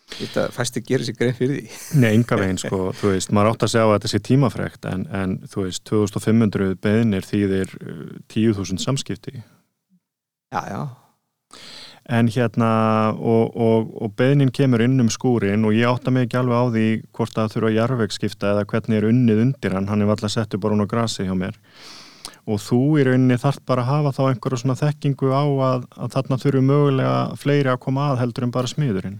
Þetta fæsti gerir sér grein fyrir því. Nei, enga veginn, sko, þú veist, maður átt að segja að þetta sé tímafrekt, en, en þú veist, 2500 beðnir þýðir uh, 10.000 samskipti. já, já, En hérna, og, og, og beðnin kemur inn um skúrin og ég átta mig ekki alveg á því hvort það þurfa að jarvegskipta eða hvernig er unnið undir hann, hann er alltaf settur bara hún á grasi hjá mér. Og þú í rauninni þarf bara að hafa þá einhverja svona þekkingu á að, að þarna þurfu mögulega fleiri að koma að heldur en bara smiðurinn.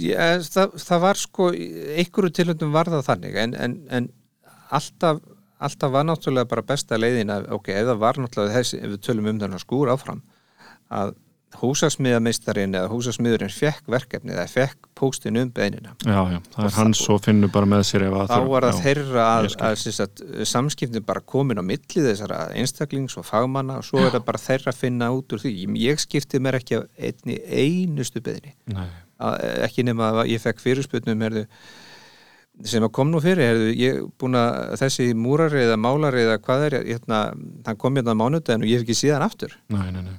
Já, það, það var sko einhverju tilhundum var það þannig en, en, en alltaf, alltaf var náttúrulega bara besta leiðin að ok, það var náttúrulega þessi, ef við tölum um þennan skúr áfram að húsasmiðameistarinn eða húsasmiðurinn fekk verkefni eða fekk póstin um beðnina Já, já, það er hans og finnur bara með sér þá var það já. þeirra að, að, að, að samskiptin bara komin á milli þessara einstaklings og fagmanna og svo er það bara þeirra að finna út úr því. Ég skipti mér ekki af einni einustu að, ekki nema að ég fekk fyrirsputnum herðu, sem að kom nú fyrir herðu, ég búin að þessi múrari eða málari eða hvað er hérna, hann kom hérna á mánudaginn og ég hef ekki síðan aftur. Nei, nei, nei.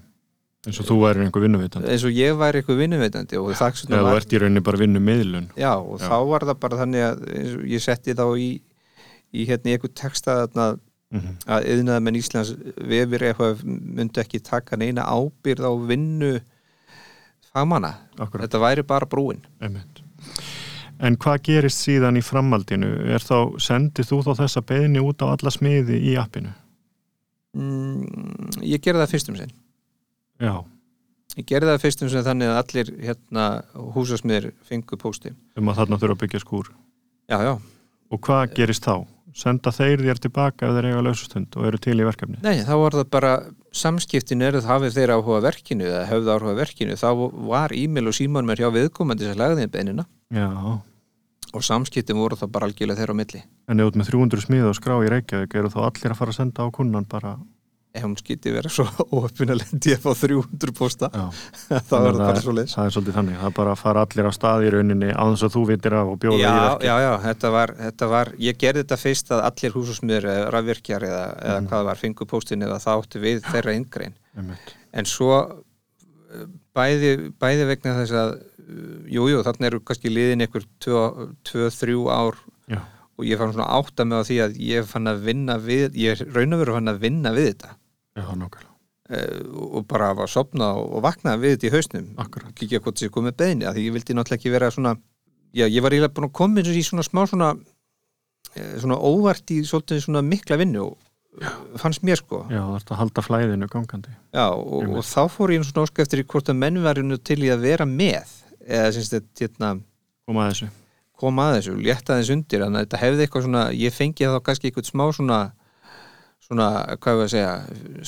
Eins og þú væri einhver vinnuvitandi. eins og ég væri eitthvað vinnuveitandi og það Eða þú ert í rauninni bara vinnumiðlun. já og Já. þá var það bara þannig að ég setti þá í, í hérna í eitthvað texta þarna Mm að yðnaðmenn Íslands vefir eitthvað myndi ekki taka neina ábyrð á vinnu fagmanna þetta væri bara brúin einmitt. En hvað gerist síðan í framhaldinu? Er þá, sendir þú þá þessa beðni út á alla smiði í appinu? mm, ég gerði það fyrst um sinn Já, Ég gerði það fyrst um sem þannig að allir hérna, húsasmiðir fengu pósti. um að þarna þurfa að byggja skúr. Já, já. Og hvað gerist þá? Senda þeir þér tilbaka ef þeir eiga lausustund og eru til í verkefni? Nei, þá var það bara samskiptin er að hafið þeir áhuga verkinu eða höfðu áhuga verkinu. Þá var e-mail og síman mér hjá viðkomandi sem lagði þeim beinina Já, og samskiptin voru þá bara algjörlega þeirra á milli. en ef út með 300 smið og skrá í Reykjavík eru þá allir að fara að senda á kunnan bara... Ef hún skyti vera svo óöppin að lendi að fá 300 pósta, Já, þá var það bara svo leis. það er svolítið þannig. Það er bara að fara allir á stað í rauninni á þess að þú vitir af og bjóða í Já, verkefni. já, já, þetta var, þetta var, ég gerði þetta fyrst að allir húsasmiður eða rafvirkjar eða, eða Mhm. hvað var, fengu póstin eða það átti við þeirra yngrein. En svo bæði, bæði vegna þess að jújú, jú, þarna eru kannski liðin ykkur 2-3 ár Já. og ég fann svona átta með því að ég fann að vinna við ég raun og veru fann að vinna við þetta Já, nákvæmlega. uh, og bara var að sopna og, vakna við þetta í hausnum Akkurat. kíkja hvort sér komið beðni að því ég vildi náttúrulega ekki vera svona já, ég var eiginlega búin að koma í svona smá svona eh, svona óvart í svolítið svona mikla vinnu og fannst mér sko Já, það er að halda flæðinu gangandi. Já, og, og þá fór ég svona óska eftir í hvort að menn verinu til í að vera með eða syns þetta hérna, Koma að þessu. koma að þessu, létta þess undir þannig að þetta hefði eitthvað svona, ég fengi þá kannski eitthvað smá svona svona, hvað við að segja,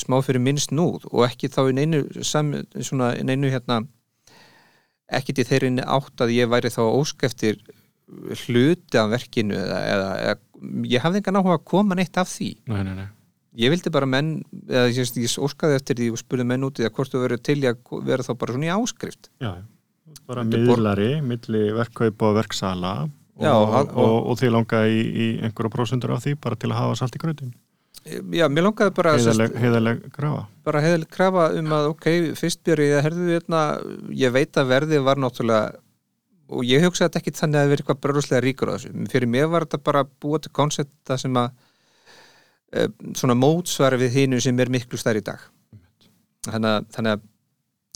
smá fyrir minnst núð og ekki þá í neinu sam, svona, í neinu hérna ekki til þeirri átt að ég væri þá að óska eftir hluti af verkinu eða, eða, eða ég hafði engan áhuga að koma neitt af því Nei, nei, nei. ég vildi bara menn eða ég, ég óskaði eftir því og spurði menn út í það hvort þú verið til í að vera þá bara svona í áskrift Já, já. bara er miðlari, milli verkkaupa og verksala og, Já, og, og- og, og því langa í, í einhverja prósundur af því bara til að hafa salt í gröðin já, mér langaði bara heiðaleg, heiðaleg grafa bara heiðalega krafa um að ok, fyrst byrja ég að herðu hérna, ég veit að verðið var náttúrulega og ég hugsaði þetta ekki þannig að það verið eitthvað bröðslega ríkur á þessu. Fyrir mér var þetta bara búa til koncepta sem að e, svona mótsvar við hinu sem er miklu stærri í dag. Þannig að, þannig að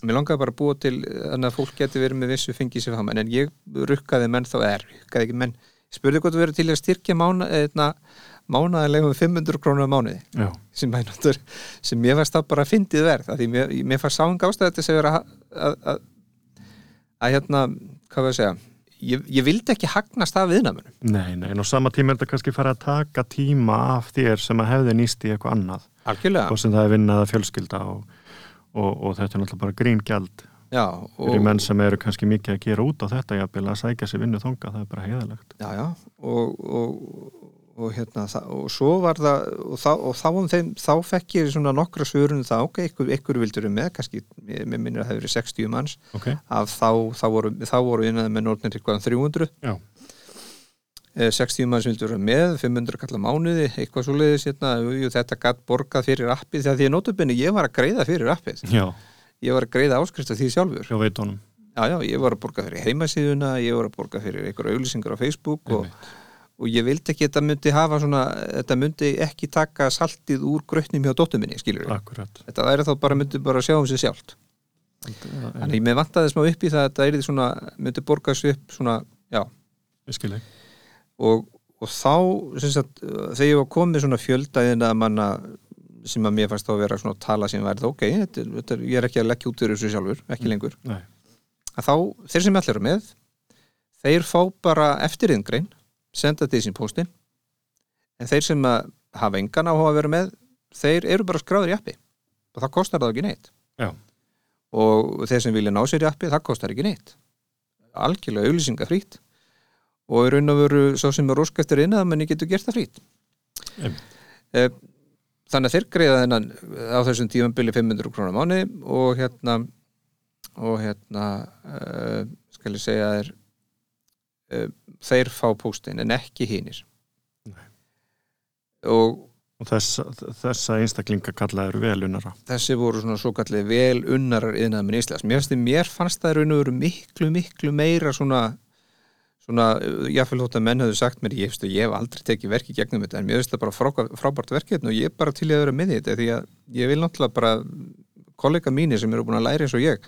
mér langaði bara að búa til þannig að fólk geti verið með vissu fengið sér fram en ég rukkaði menn þá er rukkaði ekki menn, spurði hvort þú verið til að styrkja mána, eðna, mánaðilegum 500 krónur á mánuði. Já, sem, er náttúrulega- sem mér fannst það bara fyndið verð af því mér, mér fannst sáum gástæði þetta sem vera að, að, að hérna, hvað var að segja? Ég, ég vildi ekki hagnast af viðnamunum Nei, nei, en á sama tíma er þetta kannski fara að taka tíma af þér sem að hefði nýst í eitthvað annað. Algjörlega, og sem það er vinnað að fjölskylda og, og, og þetta er náttúrulega bara gríngjald já fyrir og, menn sem eru kannski mikið að gera út á þetta jafnvel að sækja sér vinnu þonga, það er bara heiðalegt já, já og, og, og hérna og svo var það og þá, og þá, um þeim, þá fekk ég svona nokkra svörun þá, ok, ykkur, ykkur vildur með kannski, mér minnir að það hefur verið 60 manns. Ok, að þá, þá voru, þá voru innan með nortnir eitthvað um 300 já, Eh, 60 manns vildur vera með 500 kallar mánuði, eitthvað svo leiðis hérna, þetta gatt borgað fyrir appið þegar því að nótabinni ég var að greiða fyrir appið. Já, ég var að greiða áskrift af því sjálfur. Hjá veitónum já, já, ég var að borga fyrir heimasíðuna ég var að borga fyrir einhverja auglýsingar á Facebook og, og ég vildi ekki að þetta myndi hafa svona, þetta myndi ekki taka saltið úr grötnum hjá dóttur minni, skilur við Akkurat. Þetta væri þá bara, myndi bara sjá um sig sjálft. Þannig ég með vantaði smá upp í það að þetta er svona, myndi borga sig upp svona, já, og, og þá sem sagt, þegar ég var komið svona fjöldaðina manna sem að mér fannst þá að vera svona tala sem verði ok, þetta, þetta, ég er ekki að leggja út fyrir þessu sjálfur, ekki lengur. Nei, að þá, þeir sem allir eru með þeir fá bara eftirriðngrein senda til sín póstin en þeir sem að hafa engan á að vera með, þeir eru bara skráður í appi. Og það kostar það ekki neitt. Já. og þeir sem vilja ná sér í appi, það kostar ekki neitt. Algjörlega auðlýsinga frýtt og í raun og veru svo sem er ósk eftir innað menn getur gert það frýtt Einmitt. Eh, þannig að þeir greiða þennan á þessum tímambili 500 krónar á mánu og hérna og hérna uh, skal ég segja uh, þeir fá póstin en ekki hinir Nei. og og þessa, þessa einstaklinga kallaður velunnara þessi voru svona svo kallið vel unnarar yðnaðamenn Íslands. Mér fannst, mér fannst það í veru miklu, miklu meira svona, svona jáfnvel þótt að menn höfðu sagt mér, ég, veistu, ég hef aldrei tekið verki gegnum þetta, en mér finnst það bara frá, frábært verkefni og ég er bara til í að vera með í þetta því að ég vil náttúrulega bara kollega mínir sem eru búin að læra eins og ég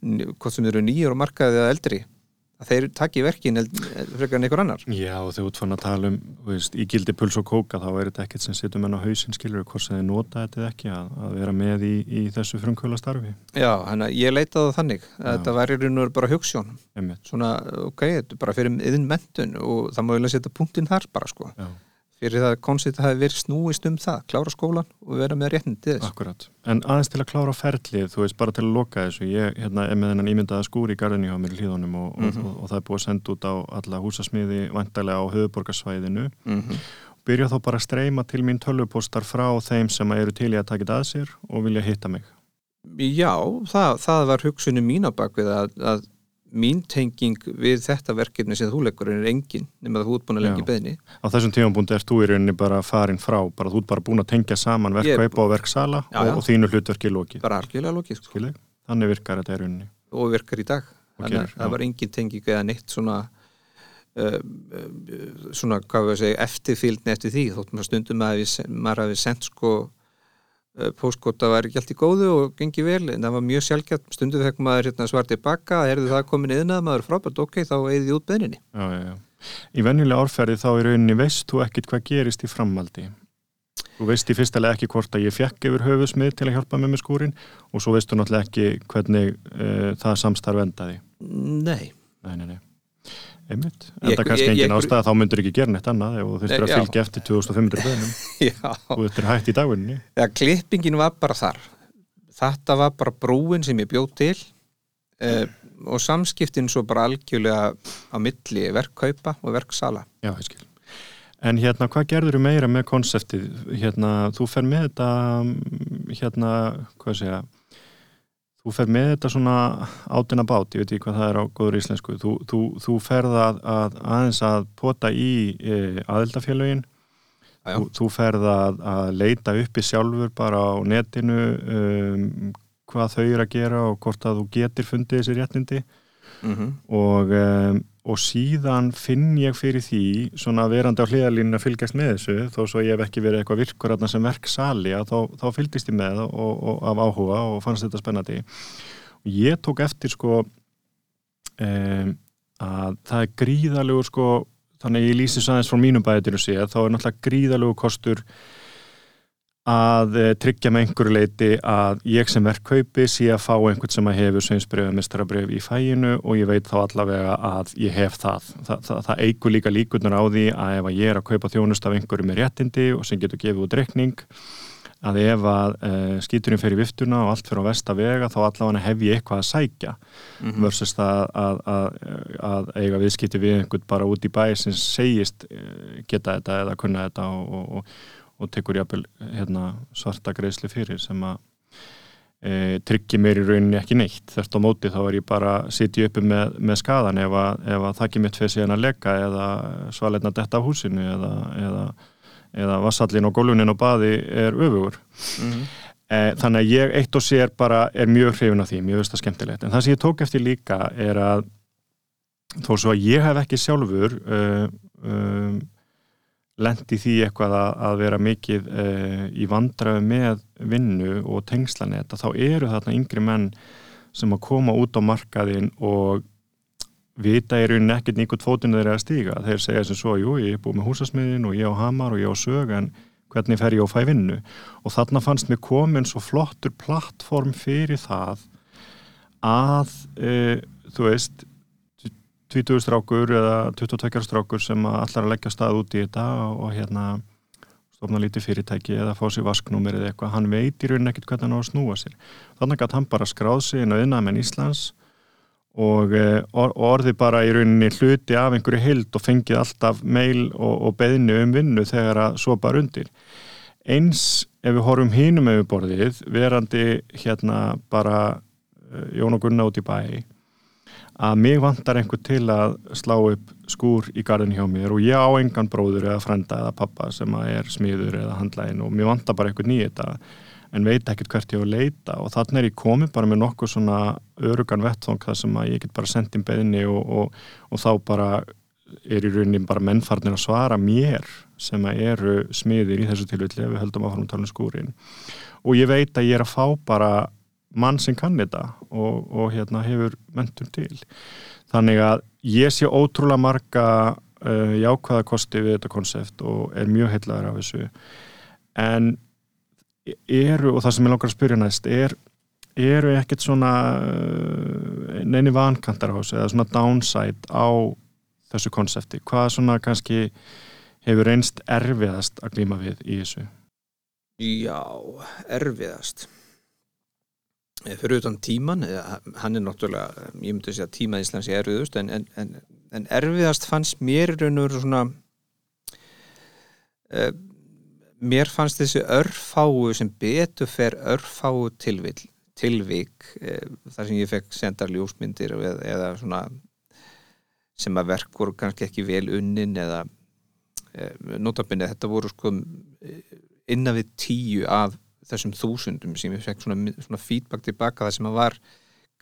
hvort sem eru nýjur og markaði eða eldri að þeir taki verkin frekar en einhver annar. Já, og þegar út fann að tala um veist, í gildi puls og kóka þá er þetta ekkert sem setur menn á hausinn skilur hvort sem þið nota þetta eða ekki að, að vera með í, í þessu frumkvöla starfi. Já, hann að ég leitaði þannig að Já. þetta væri veru bara Einmitt. svona, ok, þetta er bara fyrir yðin mentun og það má eiginlega setja punktinn þar bara sko, Já, fyrir það að koncept hafi verið snúist um það, klára skólan og vera með réttindi akkurat. En aðeins til að klára ferlið, þú veist, bara til að loka þessu ég hérna, er með þennan ímyndaða skúr í garðinni á mér í hlýðunum og, Mhm. og, og, og það er búið að senda út á alla húsasmiði vantælega á höfuborgarsvæðinu Mm byrja þá bara að streyma til mín tölvupostar frá þeim sem eru til í að taka þetta að sér og vilja hitta mig. Já, það, það var hugsunum mín á bakvið að, að mín tenging við þetta verkefni sem þú leggur er engin, nema það þú ert búin að leggja beðni. á þessum tífambúndi ert þú í rauninni bara farin frá bara þú ert bara búin að tengja saman verkkaupa og verksala Já, og, já. og þínu hlutverki lokið Bara algjörlega lokið, sko, þannig virkar þetta í rauninni og virkar í dag. Og Þannig að það var engin tenging eða neitt svona uh, svona, hvað við að segja, eftirfylgni eftir því, þótt maður stundum að við, maður hafi sendt sko póskóta var ekki allt í góðu og gengi vel, en það var mjög sjálfgætt stundum fekk maður hérna, svar tilbaka erðu það komin yðnað, maður frábært, ok, þá eigði út beðninni. já, já, já. í venjulega árferði þá í rauninni veist þú ekkit hvað gerist í framhaldi. Þú veist í fyrstilega ekki hvort að ég fekk yfir höfusmið til að hjálpa mig með skúrin og svo veistu náttúrulega ekki hvernig uh, það samstarf endaði. Nei, nei, nei, nei einmitt, Ég- enda kannski ég- ég- engin ástæða þá myndur ekki gera neitt annað ef þú þurftir að Já. fylgja eftir 2500 böðnum já, og þetta er hægt í dagvinni ja, klippingin var bara þar. Þetta var bara brúin sem ég bjóð til uh, og samskiptin svo bara algjörlega á milli verkkaupa og verksala. Já, ég skil. En hérna, hvað gerður þú meira með konseptið? Hérna, þú fer með þetta, mm, hérna, hvað segja, þú fer með þetta svona átina bát, ég veit ekki hvað það er á góður íslensku. Þú, þú, þú ferð að, að aðeins að pota í e, já. þú, þú ferð að, að leita uppi sjálfur bara á netinu um, hvað þau eru að gera og hvort að þú getur fundið þessi réttindi Mm og, um, og síðan finn ég fyrir því svona verandi á hliðalínu að fylgjast með þessu þó svo ég hef ekki verið eitthvað virkur þarna sem verksali að þá, þá fylgdist ég með og, og af áhuga og fannst þetta spennandi. Og ég tók eftir sko um, að það er gríðalegur sko þannig að ég lýsi svo aðeins frá mínum bæðinu sé þá er náttúrulega gríðalegur kostur að eh, tryggja með einhverju leiti að ég sem verkkaupi sé að fá einhvern sem að hefur sveinsbreyf og mistarabreyf í fæinu og ég veit þá allavega að ég hef það. Þa, það, það eigur líka líkunar á því að ef að ég er að kaupa þjónust af einhverju með réttindi og sem getur gefið út rekning að ef að e, skíturinn fer í viftuna og allt fer á vestavega þá allavega hef ég eitthvað að sækja mm -hmm. versus það að, að, að eiga viðskipti við einhvern bara út í bæ sem segist eh, geta þetta eða kunna þetta og, og, og tekur jápil hérna, svarta greiðsli fyrir sem að e, tryggir mér í rauninni ekki neitt. Þess á móti þá er ég bara sitið uppi með, með skadan ef að, að það ekki mitt fyrir síðan að leggja eða svalegna detta á húsinu eða, eða eða vassallin og gólfunin og baði er öfugur. Mm -hmm. e, þannig að ég eitt og sér bara er mjög hrifin af því, mjög veist að skemmtilegt. En það sem ég tók eftir líka er að þó svo að ég hef ekki sjálfur uh, um, lendi því eitthvað að, að vera mikið uh, í vandraðu með vinnu og tengslanett að þá eru þarna yngri menn sem að koma út á markaðin og vita í rauninni ekkert nýkot fótinu þeirra að stíga. Þeir segja sem svo, jú, ég er búið með húsasmiðin og ég á hamar og ég á sög en hvernig fer ég á fævinnu og þarna fannst mér komin svo flottur plattform fyrir það að e, þú veist 20 strákur eða 22 strákur sem allar að leggja stað út í þetta og, hérna stofna lítið fyrirtæki eða fá sér vasknúmer eða eitthvað, hann veit í rauninni ekkert hvernig hann á að snúa sér þannig að hann bara skráð sig inn á innamenn Íslands og eh, orði bara í rauninni hluti af einhverju hild og fengið alltaf meil og, og beðinu um vinnu þegar að svo bara undir. Eins ef við horfum hínum yfir borðið, verandi hérna bara eh, Jón og Gunna út í bæ, að mig vantar einhver til að slá upp skúr í gardin hjá mér og ég á engan bróður eða frenda eða pappa sem er smiður eða handlægin og mér vantar bara einhver nýið þetta en veit ekkert hvert ég á að leita og þannig er ég komið bara með nokkuð svona örugan vettfang þar sem að ég get bara sendið beðinni og, og, og þá bara er í rauninni bara mennfarnir að svara mér sem að eru smiðir í þessu tilvilli ef við höldum áfram talum skúrin og ég veit að ég er að fá bara mann sem kann þetta og, og hérna hefur mentum til. Þannig að ég sé ótrúlega marga uh, jákvæða kosti við þetta konsept og er mjög heitlaður af þessu. En eru, og það sem ég langar að spyrja næst er, eru ekkert svona uh, neini vankantar á þessu eða svona downside á þessu konsepti, hvað svona kannski hefur einst erfiðast að glýma við í þessu? Já, erfiðast fyrir utan tíman eh, hann er náttúrulega, ég myndi að segja að tíma Íslands er erfiðust en, en, en, erfiðast fannst mér raun og veru svona uh, mér fannst þessi örfáu sem betur fer örfáu tilvik, tilvik e, þar sem ég fekk senda ljósmyndir eða, eða svona sem að verk voru kannski ekki vel unnin eða e, notabinni þetta voru sko innan við tíu af þessum þúsundum sem ég fekk svona, svona feedback tilbaka það sem að var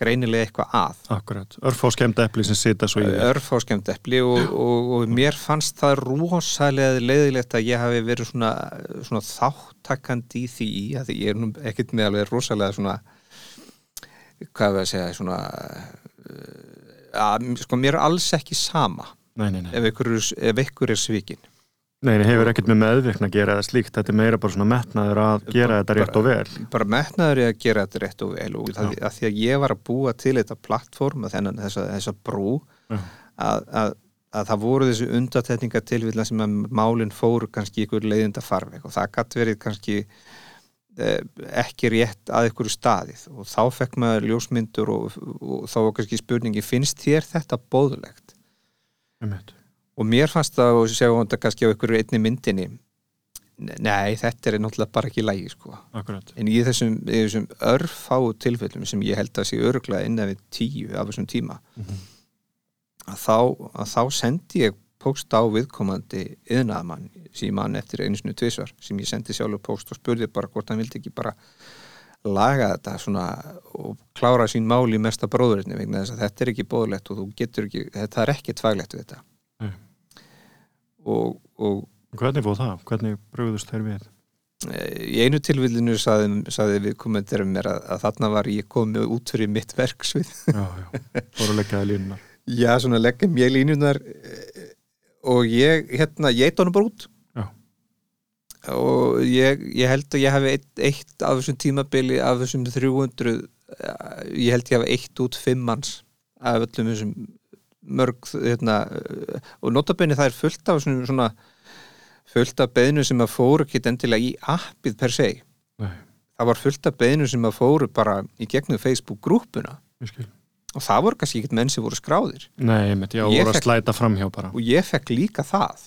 greinilega eitthvað að. Akkurat, örfáskemd eppli sem sita svo í því Örfáskemd eppli og, og, og mér fannst það rosalega leiðilegt að ég hafi verið svona, svona þáttakandi í því að ég er nú ekkert með alveg rosalega svona hvað við að segja svona að sko mér er alls ekki sama nei, nei, nei. ef ykkur er svikin Nei, það hefur ekkert með meðvirkna að gera það slíkt, þetta er meira bara svona metnaður að gera þetta rétt og vel. Bara metnaður að gera þetta rétt og vel og það, að því að ég var að búa til þetta plattform, þennan þessa, þessa brú, að, að, að það voru þessu undatetninga tilvilla sem að málinn fóru kannski ykkur leiðinda farveg og það gæti verið kannski eh, ekki rétt að ykkur staðið. Og þá fekk maður ljósmyndur og, og þá var kannski spurningi, finnst þér þetta bóðlegt? Um þetta og mér fannst það og séu þetta kannski á einhverju einni myndinni nei, þetta er náttúrulega bara ekki lægi sko. en í þessum, í þessum örfáu tilfellum sem ég held að sé örglega innan við tíu af þessum tíma mm -hmm. að, þá, að þá sendi ég post á viðkomandi yðnaðamann síman eftir einu snu tvísvar sem ég sendi sjálfur post og spurði bara hvort hann vildi ekki bara laga þetta svona og klára sín máli mesta bróðurinni vegna þess að þetta er ekki bóðlegt og þú getur ekki, þetta er ekki tvæglegt við þetta og, og Hvernig fóð það? Hvernig bröðust þær við? Í einu tilvillinu saði, við komendarum mér að, að þarna var ég komið út fyrir mitt verksvið. Já, já, voru að leggja það línunar Já, svona leggja mér línunar og ég, hérna, ég eitt honum bara út. Já. Og ég, ég held að ég hafi eitt, eitt af þessum tímabili af þessum 300 eh, ég held ég hafi eitt út fimm manns af öllum þessum mörg hérna, og notabenni það er fullt af svona, svona fullt af beðinu sem að fóru ekki endilega í appið per se Nei, það var fullt af beðinu sem að fóru bara í gegnum Facebook grúpuna og það voru kannski ekkert menn sem voru skráðir Nei, einmitt, já, voru að fekk- slæta framhjá bara. og ég fekk líka það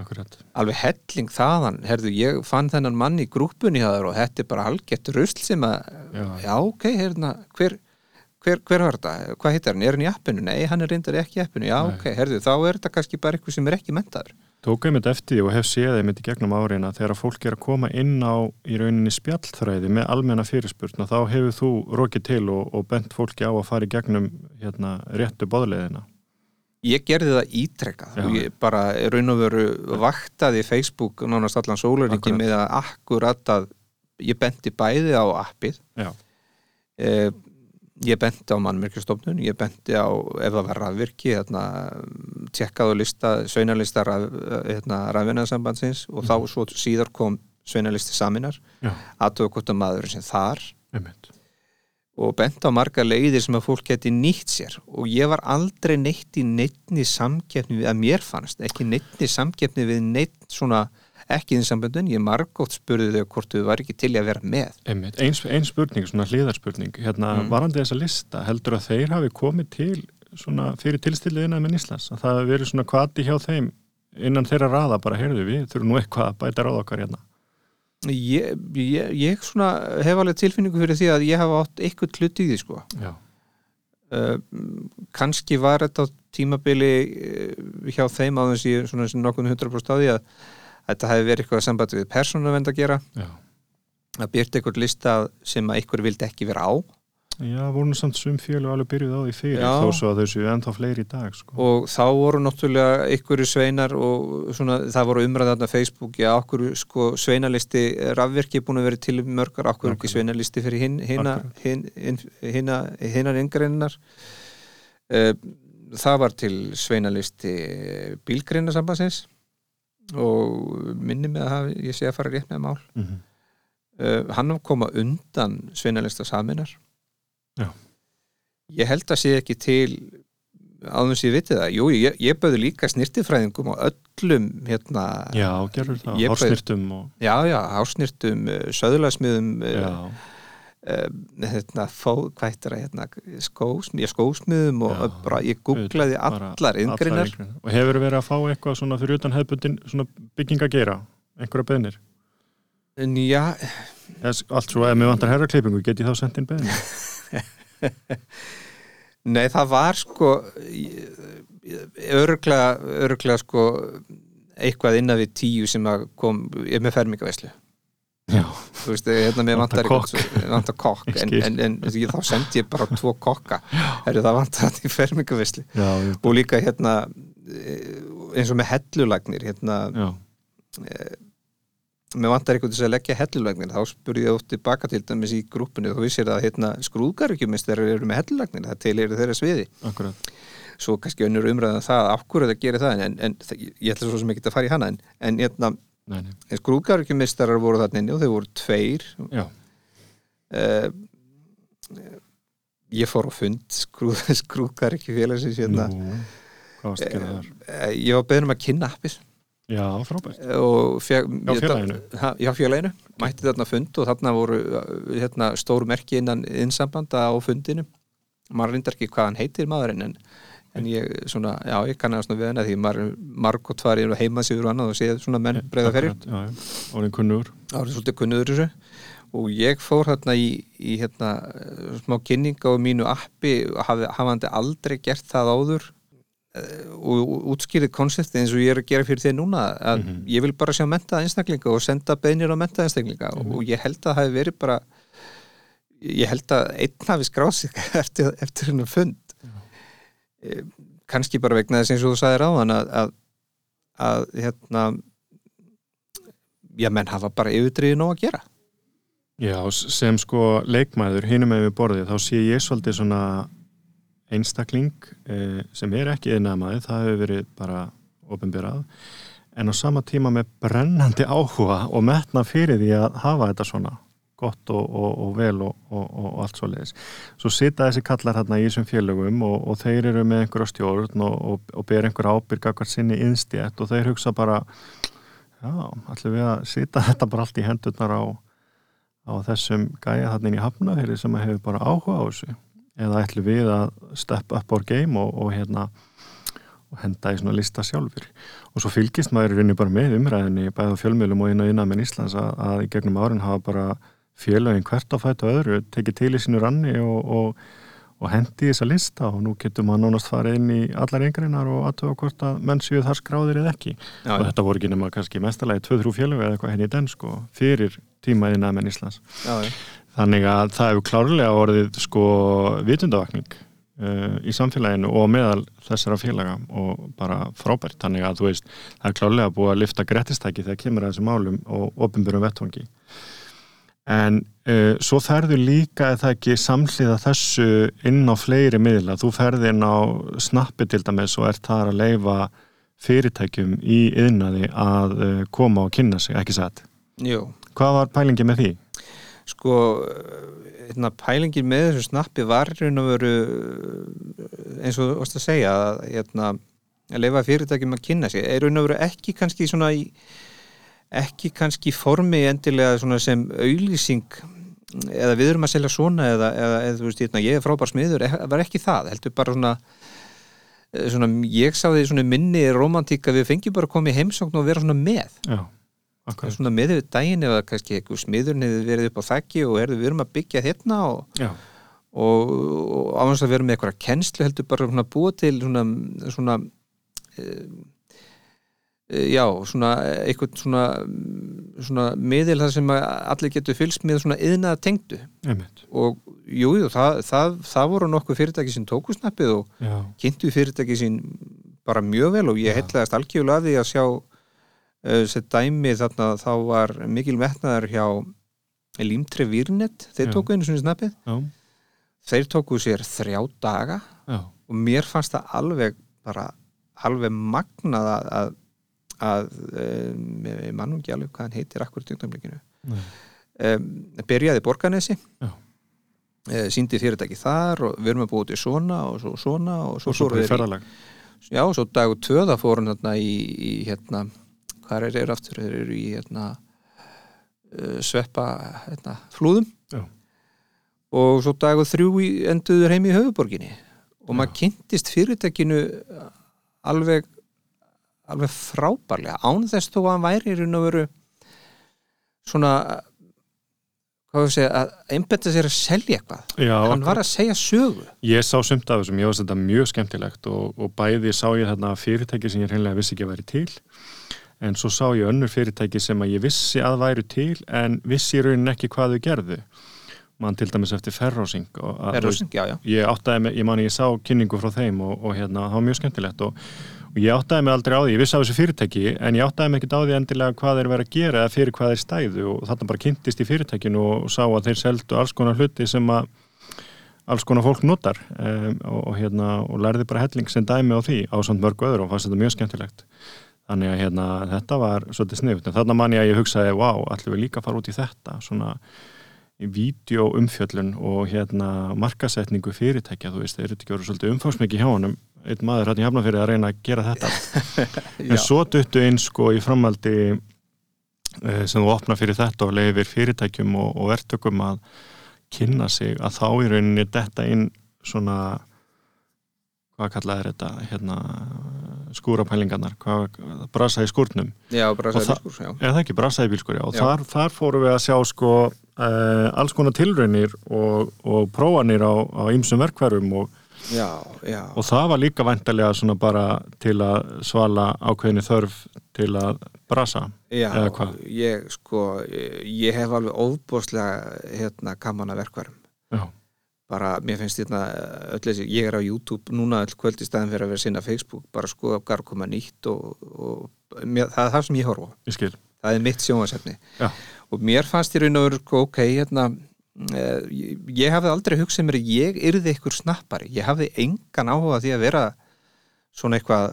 Akkurat. alveg helling þaðan herðu, ég fann þennan mann í grúpunni hjá og þetta er bara algett rusl sem að Já. já, ok, hérna, hver hver, hver var þetta, hvað heitir hann, er hann í appinu? Nei, hann er reyndar ekki í appinu, já, Nei. ok herðu, þá er þetta kannski bara eitthvað sem er ekki mentaður Tók einmitt eftir því og hef séð einmitt í gegnum áriðina þegar að fólk er að koma inn á í rauninni spjallþræði með almenna fyrirspurn og þá hefur þú rokið til og, og bent fólki á að fara í gegnum hérna, réttu boðleiðina. ég gerði það ítrekkað og ég bara raun og veru vaktaði Facebook nánast allan sólaringi með að akkurat að ég benti bæði á appið Já. Ég benti á mannmerkjastofnun ég benti á ef það var rafvirki hérna, tjekkað og lista sveinalista raf, hérna, rafvinnaðsambandsins og þá svo síðar kom sveinalisti saminar aðtöðu hvort að maður sem þar einmitt. og bent á marga leiðir sem að fólk geti nýtt sér. Og ég var aldrei neitt í neittni samkeppni við að mér fannst, ekki neittni samkeppni við neitt svona ekki þinn samböndun, ég margótt spurði þau hvort þau var ekki til í að vera með Einmitt. Ein, ein spurning, svona hliðarspurning, hérna, Mm. varandi þessa lista, heldur að þeir hafi komið til svona fyrir tilstillið innan með Íslands, að það hafi verið svona kvati hjá þeim innan þeirra raða bara, heyrðu við, þurfum nú eitthvað að bæta ráð okkar hérna. ég, ég, ég svona hef alveg tilfinningu fyrir því að ég hafa átt eitthvað hlut í því sko uh, kannski var þetta tímabili uh, hjá þeim á þessi svona sem nokkuð 100% á því að þetta hefði verið eitthvað sambandi við persónuvend að gera já. að byrta eitthvað lista sem að ykkur vildi ekki vera á Já, voru nú samt sum fjölu alveg byrjuð á því fyrir, Já. þó svo að þau séu ennþá fleiri í dag, sko. og þá voru náttúrulega ykkur sveinar og svona, það voru umræðan á Facebook, já, okkur sko sveinalisti rafverki búin að vera til mörgar, okkur ekki sveinalisti fyrir hin, hin, hina, hinnar yngreinar það var til sveinalisti bílgreinasambansins og minni með að hafa, ég sé að fara rétt með mál Mm -hmm. uh, hann var koma undan sveinalista saminar Já. ég held að sé ekki til áður sem ég viti það jú, ég, ég bauði líka snirtifræðingum og öllum hérna, Já, gerur það, Ég hársnirtum og, já, já, ásnirtum söðlasmiðum já, hérna, fó, hvað heitir það hérna, skósmið, skósmiðum og Já, bara, ég googlaði allar yngrinar. Og hefur verið að fá eitthvað svona fyrir utan hefðbundin svona bygging að gera, einhverja beðnir? en já, Yes, allt svo, ef mér vantar herraklippingu, get ég þá sendt inn beðnir? nei, það var sko örglega, örglega sko eitthvað innan við tíu sem að kom, ég með fermingavæslu þú veist, hérna með Vantar vantar kokk. en, en, en þá sendi ég bara tvo kokka. Heru, það vantar þetta í fermingavisli og líka hérna eh, eins og með hellulagnir hérna, já, með vantar eitthvað til að leggja hellulagnir þá spurði ég oft tilbaka til dæmis í grúpunni þú vissir að hérna, skrúðgarvíkjumistar eru með hellulagnir, það til eru þeirra sviði. Akkurat. svo kannski önnur umræðan það af hverju það gerir það en, en ég ætla svo sem ekki að fara í hana en, en skrúðgarvíkjumistarar voru þarna inni og þau voru tveir. Já, uh, ég fór á fund skrúð, skrúðgar ekki félagsins hérna. uh, ég var beðin um að kynna appið. Já, frábært. og fjag, Já, félaginu. ha, já, félaginu, mætti þarna fund og þarna voru hérna, stór merki innan innsambanda á fundinu maður reyndar ekki hvað hann heitir maðurinn en, en ég, svona, já, ég kannast nú við henni því marg og tvar eru heimasíður og annað og séð svona menn breyða já, orðin kunnugur. árið svolítið þessu og ég fór hérna í, í hérna, smá kynning á mínu appi haf, hafandi aldrei gert það áður eh, og útskýrið konsepti eins og ég er að gera fyrir því núna að Mhm. ég vil bara sjá mentaða einstaklinga og senda beinir á mentaða einstaklinga Mhm. og ég held að það hefði verið bara ég held að einn hafi skráð sig eftir, eftir hennar fund kannski bara vegna þess eins og þú sagðir á hann að, að, að hérna já, menn hafa bara yfirdriðið nóg að gera. Já, sem sko leikmæður hinum með við borðið, þá sé ég svolítið svona einstakling eh, sem er ekki einaðmaði, það hefur verið bara ofinbyrrað, en á sama tíma með brennandi áhuga og metna fyrir því að hafa þetta svona gott og, og, og vel og, og allt svo leiðis. Svo sita þessi kallar hérna í þessum félögum og þeir eru með einhverja stjórn og ber einhverja ábyrga hvert sinni innstjætt og þeir hugsa bara já, ætlum við að sita þetta bara allt í hendurnar á, á þessum gæja þarna inn í hafnafyrir sem hefur bara áhuga á þessu eða ætlum við að step up our game og hérna og henda í svona lista sjálfur og svo fylgist maður í rauninni bara með umræðinni bæða fjölmjölum og inn og innan með Íslands að, að í gegnum árin hafa bara félagin hvert fætt og öðru tekið til í sínu ranni og, og, og hendi þessa lista og nú getur maður nánast farið inn í allar yngreinar og aðtöfa hvort að menn séu þar skráðir eða ekki. Já, og þetta voru ekki nema kannski mestalagi 2-3 félag eða eitthvað henni í den sko fyrir tímaðina með Íslands. Já, þannig að það hefur klárlega orðið sko vitundavakning uh, í samfélaginu og meðal þessara félaga og bara frábært. Þannig að þú veist, það er klálega búið að lifta grettistæki þegar kemur að þessu málum og ofinbjörnum vettvangi en uh, svo ferðu líka eða ekki samhliða þessu inn á fleiri miðla, þú ferði inn á snappi til dæmis og ert þar að leifa fyrirtækjum í yðnaði að uh, koma og kynna sig, ekki satt? Jú. Hvað var pælingi með því? Sko hérna, pælingin með þessu snappi var raun og veru eins og þú varst að segja að, hérna, leifa fyrirtækjum að kynna sig er raun og veru ekki kannski svona í, ekki kannski formi endilega sem auðlýsing eða við erum að selja svona eða, eða, eða veist, hérna, ég er frábær smiður, var ekki það heldur bara svona, svona ég sá því svona minni romantík að við fengjum bara að koma í heimsókn og vera svona með. Já svona miður daginn eða kannski smiðurinn hefur verið upp á þakki og erðu við erum að byggja hérna og, og, og áherslu að vera með eitthvað kennslu heldur bara svona búa til svona, svona e, e, já, svona eitthvað svona, svona miðil þar sem allir getur fylgst með svona yðnaða tengdu Einmitt. og jújú, það, það, það voru nokkuð fyrirtæki sem tóku snappið og já. kynntu fyrirtæki sín bara mjög vel og ég heitlaðist algjörlega að því að sjá þessi dæmi þarna þá var mikil metnaðar hjá Límtre Virnet, þeir Já. tóku einu svona snappið Já. þeir tóku sér þrjá daga Já. og mér fannst það alveg bara alveg magnað að, að, um, mannum ekki alveg hvað hann heitir akkur í tjóknarblíkinu um, byrjaði Borganesi uh, síndi fyrirtæki þar og við erum að búið til svona og svo svona og svo, og svo fórum við í já og svo dagu tvöða fórum þarna í, í hérna hvað er þeir aftur, þeir eru í hérna, uh, sveppa hérna, flúðum. Já. og svo dag og þrjú enduður heim í höfuborginni og maður kynntist fyrirtekinu alveg alveg frábærlega án þess þó að hann væri í raun og veru svona hvað við segja, að einbetta sér að selja eitthvað. Já, hann var að segja sögu. Ég sá sumt af þessum, ég var þetta mjög skemmtilegt og, og bæði sá ég þarna fyrirtæki sem ég hreinlega vissi ekki að væri til en svo sá ég önnur fyrirtæki sem að ég vissi að væru til en vissi í raunin ekki hvað þau gerðu. Mann til dæmis eftir ferrósing Ferrósing, já, já. Ég áttaði mig, ég man ég sá kynningu frá þeim og, og hérna, það var mjög skemmtilegt og, og ég áttaði mig aldrei á því, ég vissi af þessu fyrirtæki en ég áttaði mig ekkert á því endilega hvað þeir verið að gera eða fyrir hvað þeir stæðu. Og þarna bara kynntist í fyrirtækinu og sá að þeir seldu alls konar hluti sem að alls konar fólk notar um, og, og hérna, og lærði bara helling sem dæmi á því á samt mörgu öðru og fannst þetta mjög skemmtilegt. Þannig að hérna, þetta var svolítið sniðut en þarna man ég að ég hugsaði, wow, ætlum við líka að fara út í þetta? Svona vídeoumfjöllun og hérna markasetningu fyrirtækja, þú veist, þeir eru ekki verið svolítið umfáðsmikið hjá honum einn maður hérna hjá fyrir að reyna að gera þetta en svo duttu einn sko í framaldi eh, sem þú opna fyrir þetta og leiðir fyrirtækjum og, og verðtökum að kynna sig að þá í rauninni detta inn svona hvað kallaði þetta hérna, skúrapælingarnar brasa í skúrnum já, brasa í bílskur já. eða ekki, brasa í bílskur, já, og. Þar, þar fórum við að sjá sko uh, alls konar tilraunir og, og prófanir á ýmsum verkverðum og, og það var líka vantarlega svona bara til að svala ákveðinu þörf til að brasa já, ég sko ég hef alveg óbúrslega hérna gaman að verkverðum já. Bara, mér finnst þetta öll þessi, ég er á YouTube núna öll kvöld í staðin fyrir að vera sinna Facebook, bara skoða hvað er koma nýtt og, og mér, það er það sem ég horfa ég það er mitt sjónasefni og mér fannst ég raun og veru, sko, ok, hérna ég, ég hafði aldrei hugsað mér ég yrði ykkur snappari, ég hafði engan áhuga því að vera svona eitthvað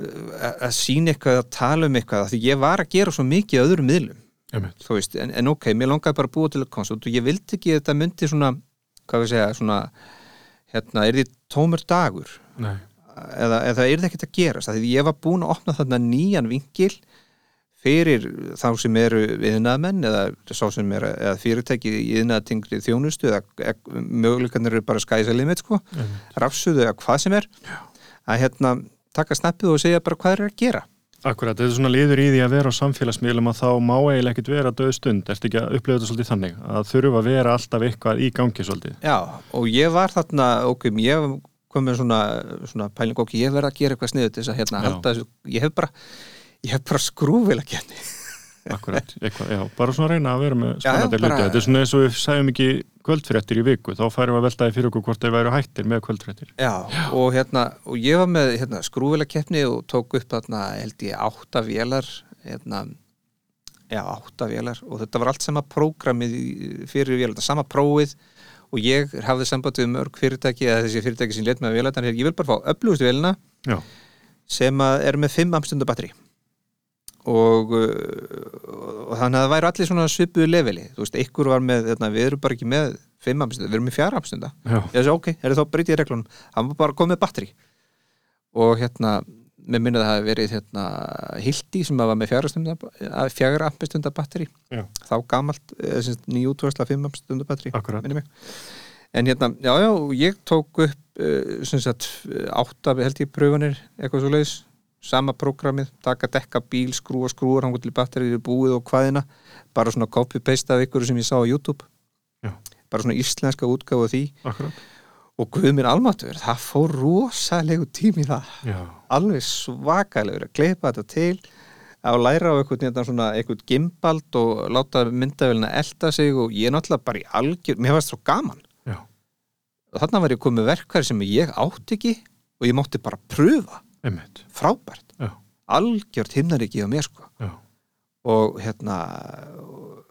uh, að sína eitthvað að tala um eitthvað því ég var að gera svo mikið öðrum miðlum veist, en, en ok, mér langaði bara að búa til að konsult og ég vildi ekki að þetta myndi svona hvað við segja, svona hérna, er því tómur dagur Nei, eða, eða er það ekkert að gerast því ég var búin að opna þarna nýjan vingil fyrir þá sem eru viðnaðmenn eða eða fyrirtæki í viðnaðtingri þjónustu eða, möguleikarnir eru bara skæsa limit sko, einmitt. rafsuðu eða hvað sem er að hérna taka snappið og segja bara hvað er að gera Akkurat, þetta er svona liður í því að vera á samfélagsmiðlum að þá má eiginlega ekkert vera döð stund ertu ekki að upplifa þetta svolítið þannig að þurfa að vera alltaf eitthvað í gangi svolítið Já, og ég var þarna, ok, ég kom með svona, svona pæling, ok, ég verð að gera eitthvað sniðu til þess að hérna Já. halda þessu, ég hef bara ég hef bara skrúfil að kenni Akkurat, eitthvað, já, bara svona reyna að vera með Já, já, spennandi hluti. þetta er svona eins og við sæðum ekki kvöldfréttir í viku. Þá færum við að veltaði fyrir okkur hvort þeir væru hættir með kvöldfréttir. Já, og hérna, og ég var með hérna, skrúvilakeppni og tók upp þarna, held ég, átta vélar hérna, já, átta vélar. Og þetta var allt sama prógramið fyrir vélar, þetta sama prófið. Og ég hafði samband við mörg fyrirtæki eða þessi fyrirtæki sem let með vélar, þannig að ég vil bara fá öflugust vélina Já, sem er með 5 amstunda batteri og, uh, og þannig að það væri allir svona svipuðu leveli, þú veist, ykkur var með hérna, við erum bara ekki með 5 amstunda, við erum með 4 amstunda. Ég þessi ok, er þá breytið í reglunum. Hann var bara komið með batteri og hérna, mér minnið að það hafi verið hérna, Hildi sem var með fjagra ampestunda batteri Já. þá gamalt, nýjú 2005 ampestunda batteri akkurat. minni mig. En hérna, já já, ég tók upp uh, sem sagt, átta held ég pröfunir, eitthvað svo leiðis sama prógramið, taka dekka bíl skrúa skrúar, hangur til batterið búið og hvaðina bara svona copy-paste af ykkur sem ég sá á YouTube. Já. bara svona íslenska útgáfu af því. Akkurat, og guð minn almatur, það fór rosalegu tími í það. Já, alveg svakalegur að kleipa þetta til að læra á eitthvað, gimbald og láta myndavélina elda sig og ég náttúrulega bara í algjör mér varst svo gaman. Já, og þarna var ég komið verkværi sem ég átti ekki og ég mátti bara pröfa einmitt. Frábært, Já, algjört himnaríki á mér sko. Já, og hérna og,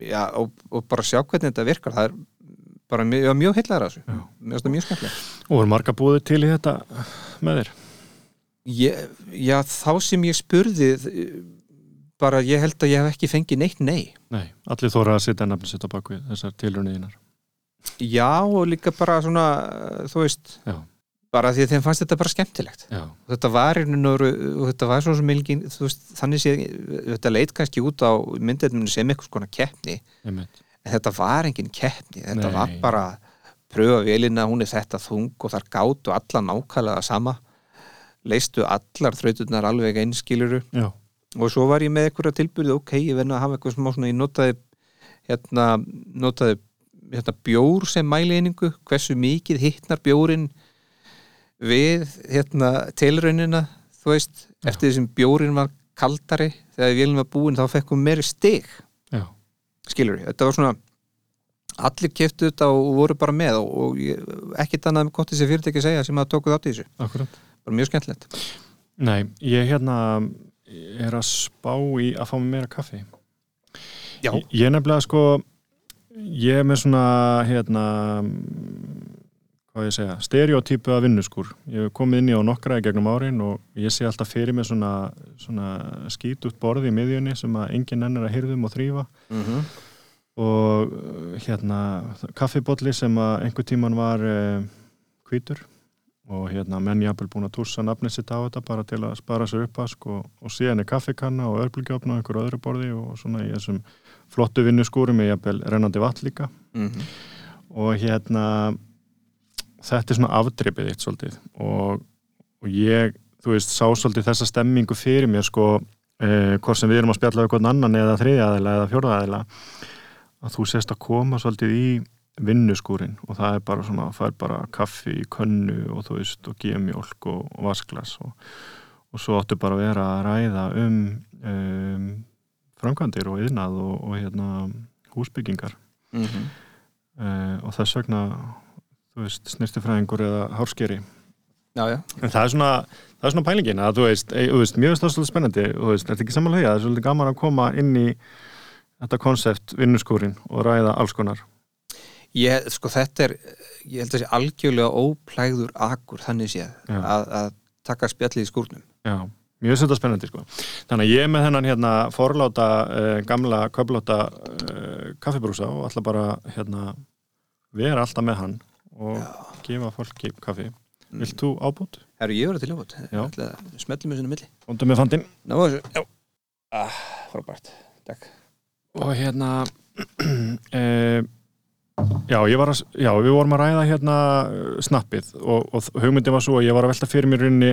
já, og, og bara sjá hvernig þetta virkar. Það er bara mjög, mjög heillar að þessu. Það mjög skemmtilega Og voru marga búið til í þetta með þér? ég, já, þá sem ég spurði bara ég held að ég hef ekki fengið neitt nei. Nei, allir þóra að setja nafni sitt á bakvið þessar tilrunniðinar já og líka bara svona þú veist, Já, bara því að þeim fannst þetta bara skemmtilegt. Já, þetta var einu og þetta var svo sem milgin veist, þannig sé, þetta leit kannski út á myndefninu sem eitthvað skona keppni. Einmitt. En þetta var engin keppni þetta Nei. var bara pröfa velina, hún er þetta þung og þar gátu alla nákvæmlega sama. Leistu allar þrauturnar alveg einskiluru Já, og svo var ég með eitthvað tilbyrði ok, ég verði að hafa eitthvað smá svona ég notaði hérna, notaði hérna, bjór sem mæleiningu hversu mikið hittnar bjórin við hérna, tilraunina þú veist, Já. eftir þessum bjórin var kaldari þegar vélum var búin þá fekk hún meiri stig. Já, skilur við, þetta var svona allir keftu þetta og voru bara með og, og ekkit annað með gott þessi fyrirtæki að segja sem að tókuð átt í þessu, akkurat. Bara mjög skemmtilegt. Nei, ég hérna er að spá í að fá meira kaffi. Já, Ég, ég nefnilega sko ég er með svona hérna hvað ég að segja, stereotypu af vinnuskur ég hef komið inn í á nokkra í gegnum árin og ég sé alltaf fyrir mig svona, svona skít út borði í miðjunni sem að enginn ennir að hyrðum og þrýfa mm og uh, hérna kaffibotli sem að einhver tíman var uh, hvítur. Og hérna menn jafnvel búin að tússa nafnið sitt á þetta bara til að spara sér uppvask og, og síðan er kaffikanna og örbulgjófn á einhverju öðru borði og svona í þessum flottu vinnuskúrum er jafnvel rennandi vatn líka. -hmm. og hérna þetta er svona afdripið eitt svolítið og, og ég, þú veist, sá svolítið þessa stemmingu fyrir mér sko eh, hvort sem við erum að spjalla einhvern annan eða þriðjaðila eða fjórðaðila að þú sést að koma svolítið í vinnuskúrin og það er bara svona er bara kaffi í könnu og þú veist og gemjólk og, og vasklas og, og svo áttu bara að vera að ræða um, um framkvæmdir og yðnað og, og hérna húsbyggingar Mm -hmm. uh, og þess vegna þú veist, snirtifræðingur eða hárskeri. Já, já, en það er svona, það er svona pælingin að þú veist, ei, þú veist mjög veist það er svolítið spennandi og þú veist, þetta er ekki samanlega það er svolítið gaman að koma inn í þetta konsept vinnuskúrin og ræða alls konar? Ég, sko þetta er ég held að sé algjörlega óplægður akkur þannig séð að, að taka spjallið í skúrnum. Já, mjög svolítið spennandi sko. Þannig að ég er með þennan hérna forláta, uh, gamla köfláta uh, kaffibrúsa og ætla bara hérna vera alltaf með hann og gefa fólki kaffi. Vilt þú ábútt? Herru, ég verið til Já. Smelli með sinni milli. Óndum með fandinn. Ná, já. Ah, Frábært, takk. Og hérna e, já, ég var að, já, við vorum að ræða hérna eh, snappið og, og hugmyndin var svo að ég var að velta fyrir mér runni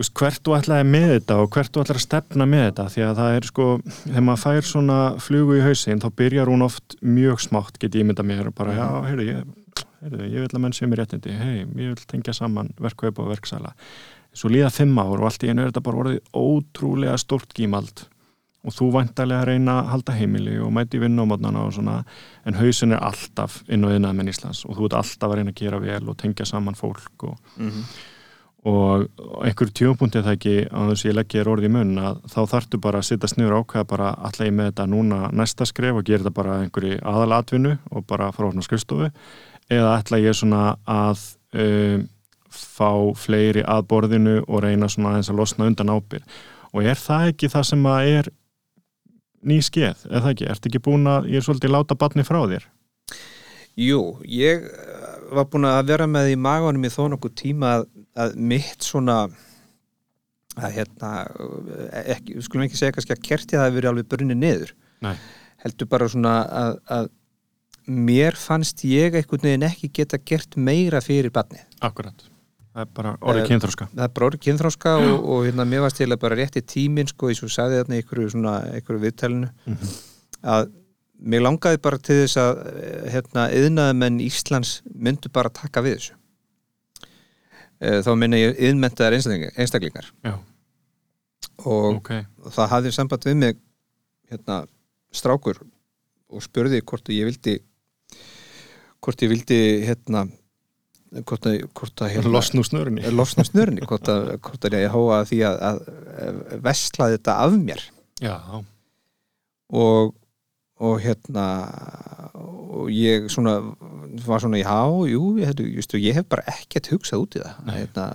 veist, hvert þú ætlaði með þetta og hvert þú ætlaði að stefna með þetta. Því að það er sko, þegar maður fær svona flugu í hausinn, þá byrjar hún oft mjög smátt, get ég mynda mér. Og bara, já, heyrðu, ég, heyrðu, ég vil að menn sem er réttindi, hei, ég vil tengja saman verkaup og verksala. Svo líða fimm ár og allt í einu er þetta bara orðið ótrúlega stórt gímald. Og þú væntalega að reyna að halda heimili og mæti vinna á mótnana og svona en hausin er alltaf inn á yðnaðmenn Íslands og þú ert alltaf að reyna að gera vel og tengja saman fólk og, mm og einhver tjópunkti það ekki á þess að ég leggja þér orði í mun að þá þartu bara að sitta sniður ákveða bara alla ég með þetta núna næsta skref og gera þetta bara einhverju aðalatvinnu og bara frá svona skrifstofu eða ætla ég svona að um, fá fleiri að borðinu og reyna svona aðeins að losna undan ábyrg og er það ekki það sem að er ný skeið, eða það ekki, ertu ekki búin að ég er svolítið láta batni frá þér? Jú, ég eh, var búin að vera með í maganum í þó nokkuð tíma að, að mitt svona að hérna eh, ekki, við skulum ekki segja kannski að kertið hefur verið alveg brunnið niður. Nei. heldur bara svona að, að mér fannst ég einhvern veginn ekki geta gert meira fyrir barnið. Akkurat, það er bara orðið Eh, kynþróska það er bara orðið kynþróska og, og hérna mér varst til að bara rétti tíminn sko, eins og sagði þarna einhverju viðtælinu Mhm. að mér langaði bara til þess að eh, hérna, yðnaðamenn Íslands myndu bara taka við þessu. Eh, þá minna ég yðnmentaðar einstaklingar. Já, og ok, það hafði samband við mig hérna, strákur og spurði hvort ég vildi hvort ég vildi hérna hvort að, hvort að hérna, losn úr snörinni losna snörni hvort að, hvort að ég hóa því að, að vesla þetta af mér. Já, og, og hérna og ég svona var svona, já, jú, ég, hefði, just, ég hef bara ekkert hugsað út í það. Hérna,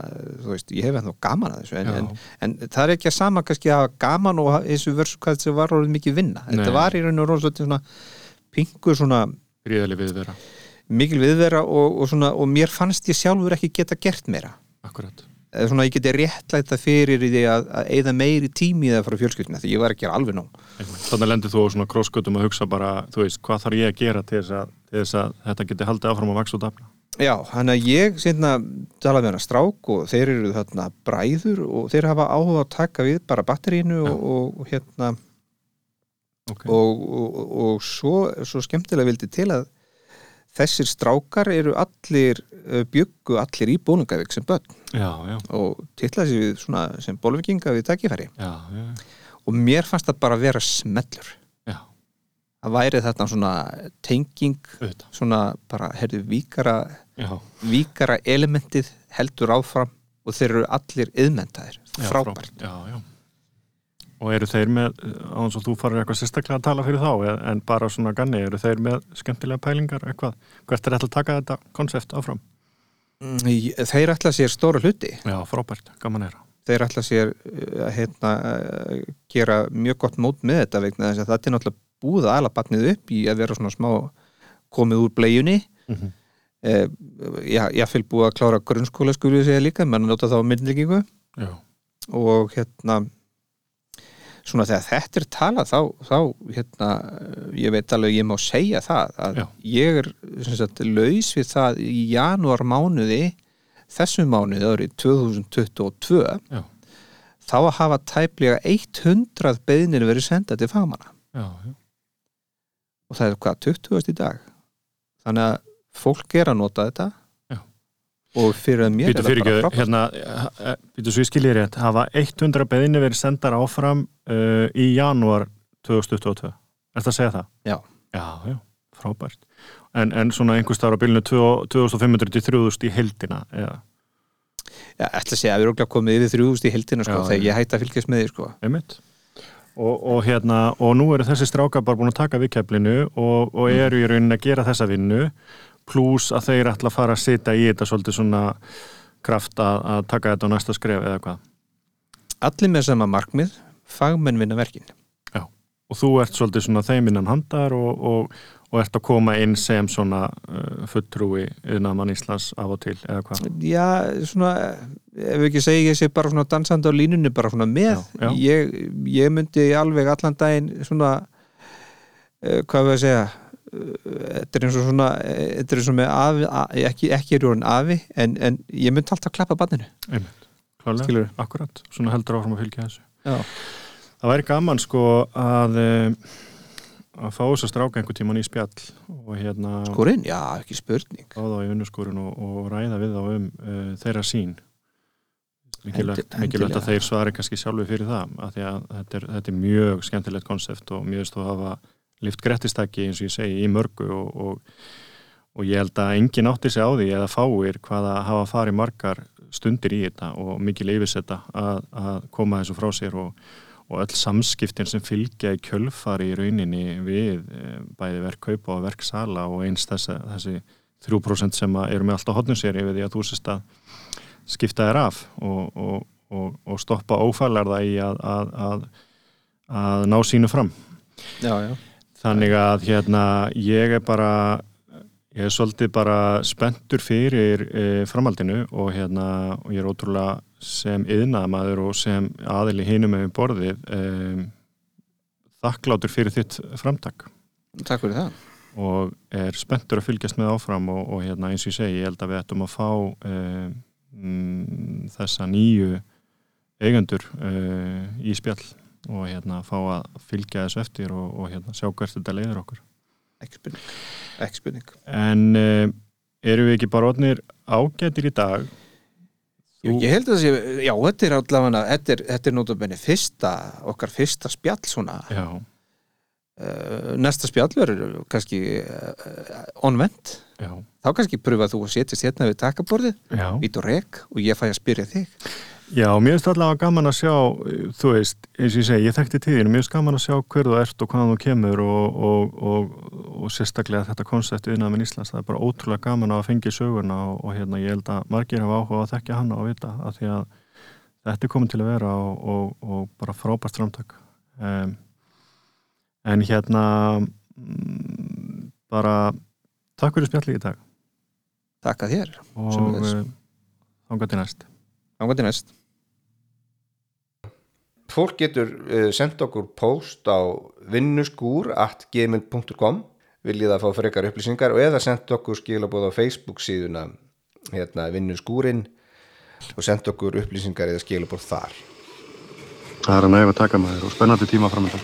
veist, ég hef ennþá gaman að þessu en, en, en það er ekki að sama kannski að gaman og þessu versu hvað þessu var orðið mikið vinna, Nei. þetta var í raun og róð svona pingur svona gríðali við vera mikil viðvera og, og, svona, og mér fannst ég sjálfur ekki geta gert meira. Akkurat, eða svona ég geti réttlæta fyrir í því að, að eða meiri tími það frá fjölskyldina því ég var ekki alveg nóg. Þannig lendir þú svona krossgötum að hugsa bara, þú veist, hvað þarf ég að gera til þess að, til þess að þetta geti haldið áfram að vaks og dafna? Já, hann að ég sérna talaði með hana strák og þeir eru þarna bræður og þeir hafa áhuga að taka við bara batterínu og, og, og hérna. Okay. og, og, og svo, svo skemmtilega vildi til að þessir strákar eru allir uh, byggu allir í bónungavík sem börn. Já, já, og titlaði sér við svona sem bólvikinga við takkifæri já, og mér fannst það bara vera smellur. Það væri þarna svona tenging auðvitað. svona bara, herðu, víkara Já, víkara elementið heldur áfram og þeir eru allir yðmentaðir, frábært. Já, já Og eru þeir með, á þess að þú farir eitthvað sérstaklega að tala fyrir þá, en- bara svona ganni, eru þeir með skemmtilega pælingar eitthvað? Hvert er þetta að taka þetta konsept áfram? Mm, þeir ætla sér stóra hluti Já, frábært, gaman er þeir ætla sér að hérna, uh, gera mjög gott mót með þetta vegna þess að það er náttúrulega búið að ala batnið upp í að vera svona smá komið úr bleiunni mm -hmm. eh, ég fylg búið að klára grunnskóla skulle ég segja líka, menn nota þá myndlíkingu og hérna svona þegar þetta er talað þá, þá hérna, ég veit alveg ég má segja það að Já. ég er sagt, laus við það í janúar mánuði þessum mánuði árið 2022 Já. þá að hafa tæplega 100 beðnir verið sendað til fagmanna og það er hvað, 20. í dag þannig að fólk er að nota þetta. Og fyrir að mér Býtu er það bara frábært hérna, býtu svo ég skiljið rétt, hafa 100 beðinni verið sendar áfram uh, í janúar 2022. Er það að segja það? Já. Já, já, frábært. En, en svona einhvers þar á bylunu 2500 til 3000 í heldina, eða, Já, ætla að segja að við erum okkur komið yfir 3000 í heldina sko, Já, þegar ég hætti að fylgjast með því sko. Og, og hérna, og nú eru þessi strákar bara búin að taka við keflinu og, og eru í rauninni að gera þessa vinnu, pluss að þeir ætla að fara að sita í þetta svolítið svona kraft að, að taka þetta á næsta skref eða hvað? Allir með sama markmið fagmenn vinna verkin. Og þú ert svolítið svona þeim innan handar og, og, og ert að koma inn sem svona uh, fulltrúi yðnaðmann Íslands af og til eða hvað? Já, svona ef við ekki segja ég sé bara svona dansandi á línunni bara svona með. Já, já. Ég, ég myndi alveg allan daginn svona uh, hvað við að segja þetta er eins og svona þetta er eins og með afi, a, ekki, ekki er jórn afi en, en ég myndi alltaf klappa banninu klálega, akkurat svona heldur áfram að fylgja þessu. Já, það væri gaman sko að uh, að fá þess að stráka einhver tíman í spjall og hérna skúrin, já, ekki spurning. fá þá í unnuskúrin og, og ræða við þá um uh, þeirra sín mikilvægt, að þeir svari kannski sjálfu fyrir það af því að þetta er, þetta er mjög skemmtilegt konsept og mjög stóð að hafa lift grettistæki eins og ég segi í mörgu og, og, og ég held að enginn átti sig á því eða fáir hvaða hafa farið margar stundir í þetta og mikil yfirsetta að, að koma þessu frá sér og, og öll samskiptin sem fylgja í kjölfari í rauninni við eh, bæði verkkaupa og verksala og eins þessi, þessi 3% sem að eru með allt á hotnum sér yfir því að þú sést að skipta þér af og, og, og, stoppa ófælarða í að, að, að, að ná sínu fram. Já, já, þannig að hérna ég er bara ég er svolítið bara spenntur fyrir e, framhaldinu og hérna og ég er ótrúlega sem yðnaðamaður og sem aðili hinum með borðið e, þakklátur fyrir þitt framtak. Takk fyrir það. Og er spenntur að fylgjast með áfram og, og hérna eins og ég segi, ég held að við ættum að fá uh, mm, þessa nýju eigendur uh, í spjall og hérna fá að fylgja þessu eftir og, og hérna sjá hvert þetta leiður okkur. Ekki spurning, en uh, eru við ekki bara orðnir ágætir í dag? Ég, ég held að það sé, já, þetta er allavega þetta er, þetta er nótabenni fyrsta okkar fyrsta spjall svona. Já, uh, næsta spjall verður kannski uh, onvend þá kannski pröfa þú að setjast hérna við takaborðið, já. ít og rek og ég fæ að spyrja þig Já, mér finnst allavega gaman að sjá, þú veist, eins og ég segi, ég þekkti tíðinu, mér finnst gaman að sjá hver þú ert og hvaðan þú kemur og, og, og, og sérstaklega þetta koncept viðnaðum í Íslands, það er bara ótrúlega gaman að fengja söguna og, og hérna ég held að margir hafa áhuga að þekkja hana og vita að því að þetta er komin til að vera og bara frábært framtak. Um, en hérna, mm, bara takk fyrir spjallið í dag Takk að þér, og Sömuleiðis. uh, þangað næst. ángandi næst Fólk getur uh, sendt okkur post á vinnuskúr at gmail.com viljið að fá frekar upplýsingar og eða sendt okkur skilabóð á Facebook síðuna hérna, vinnuskúrin og sendt okkur upplýsingar eða skilabóð þar Það er að næfa að taka maður og spennandi tíma framöndan.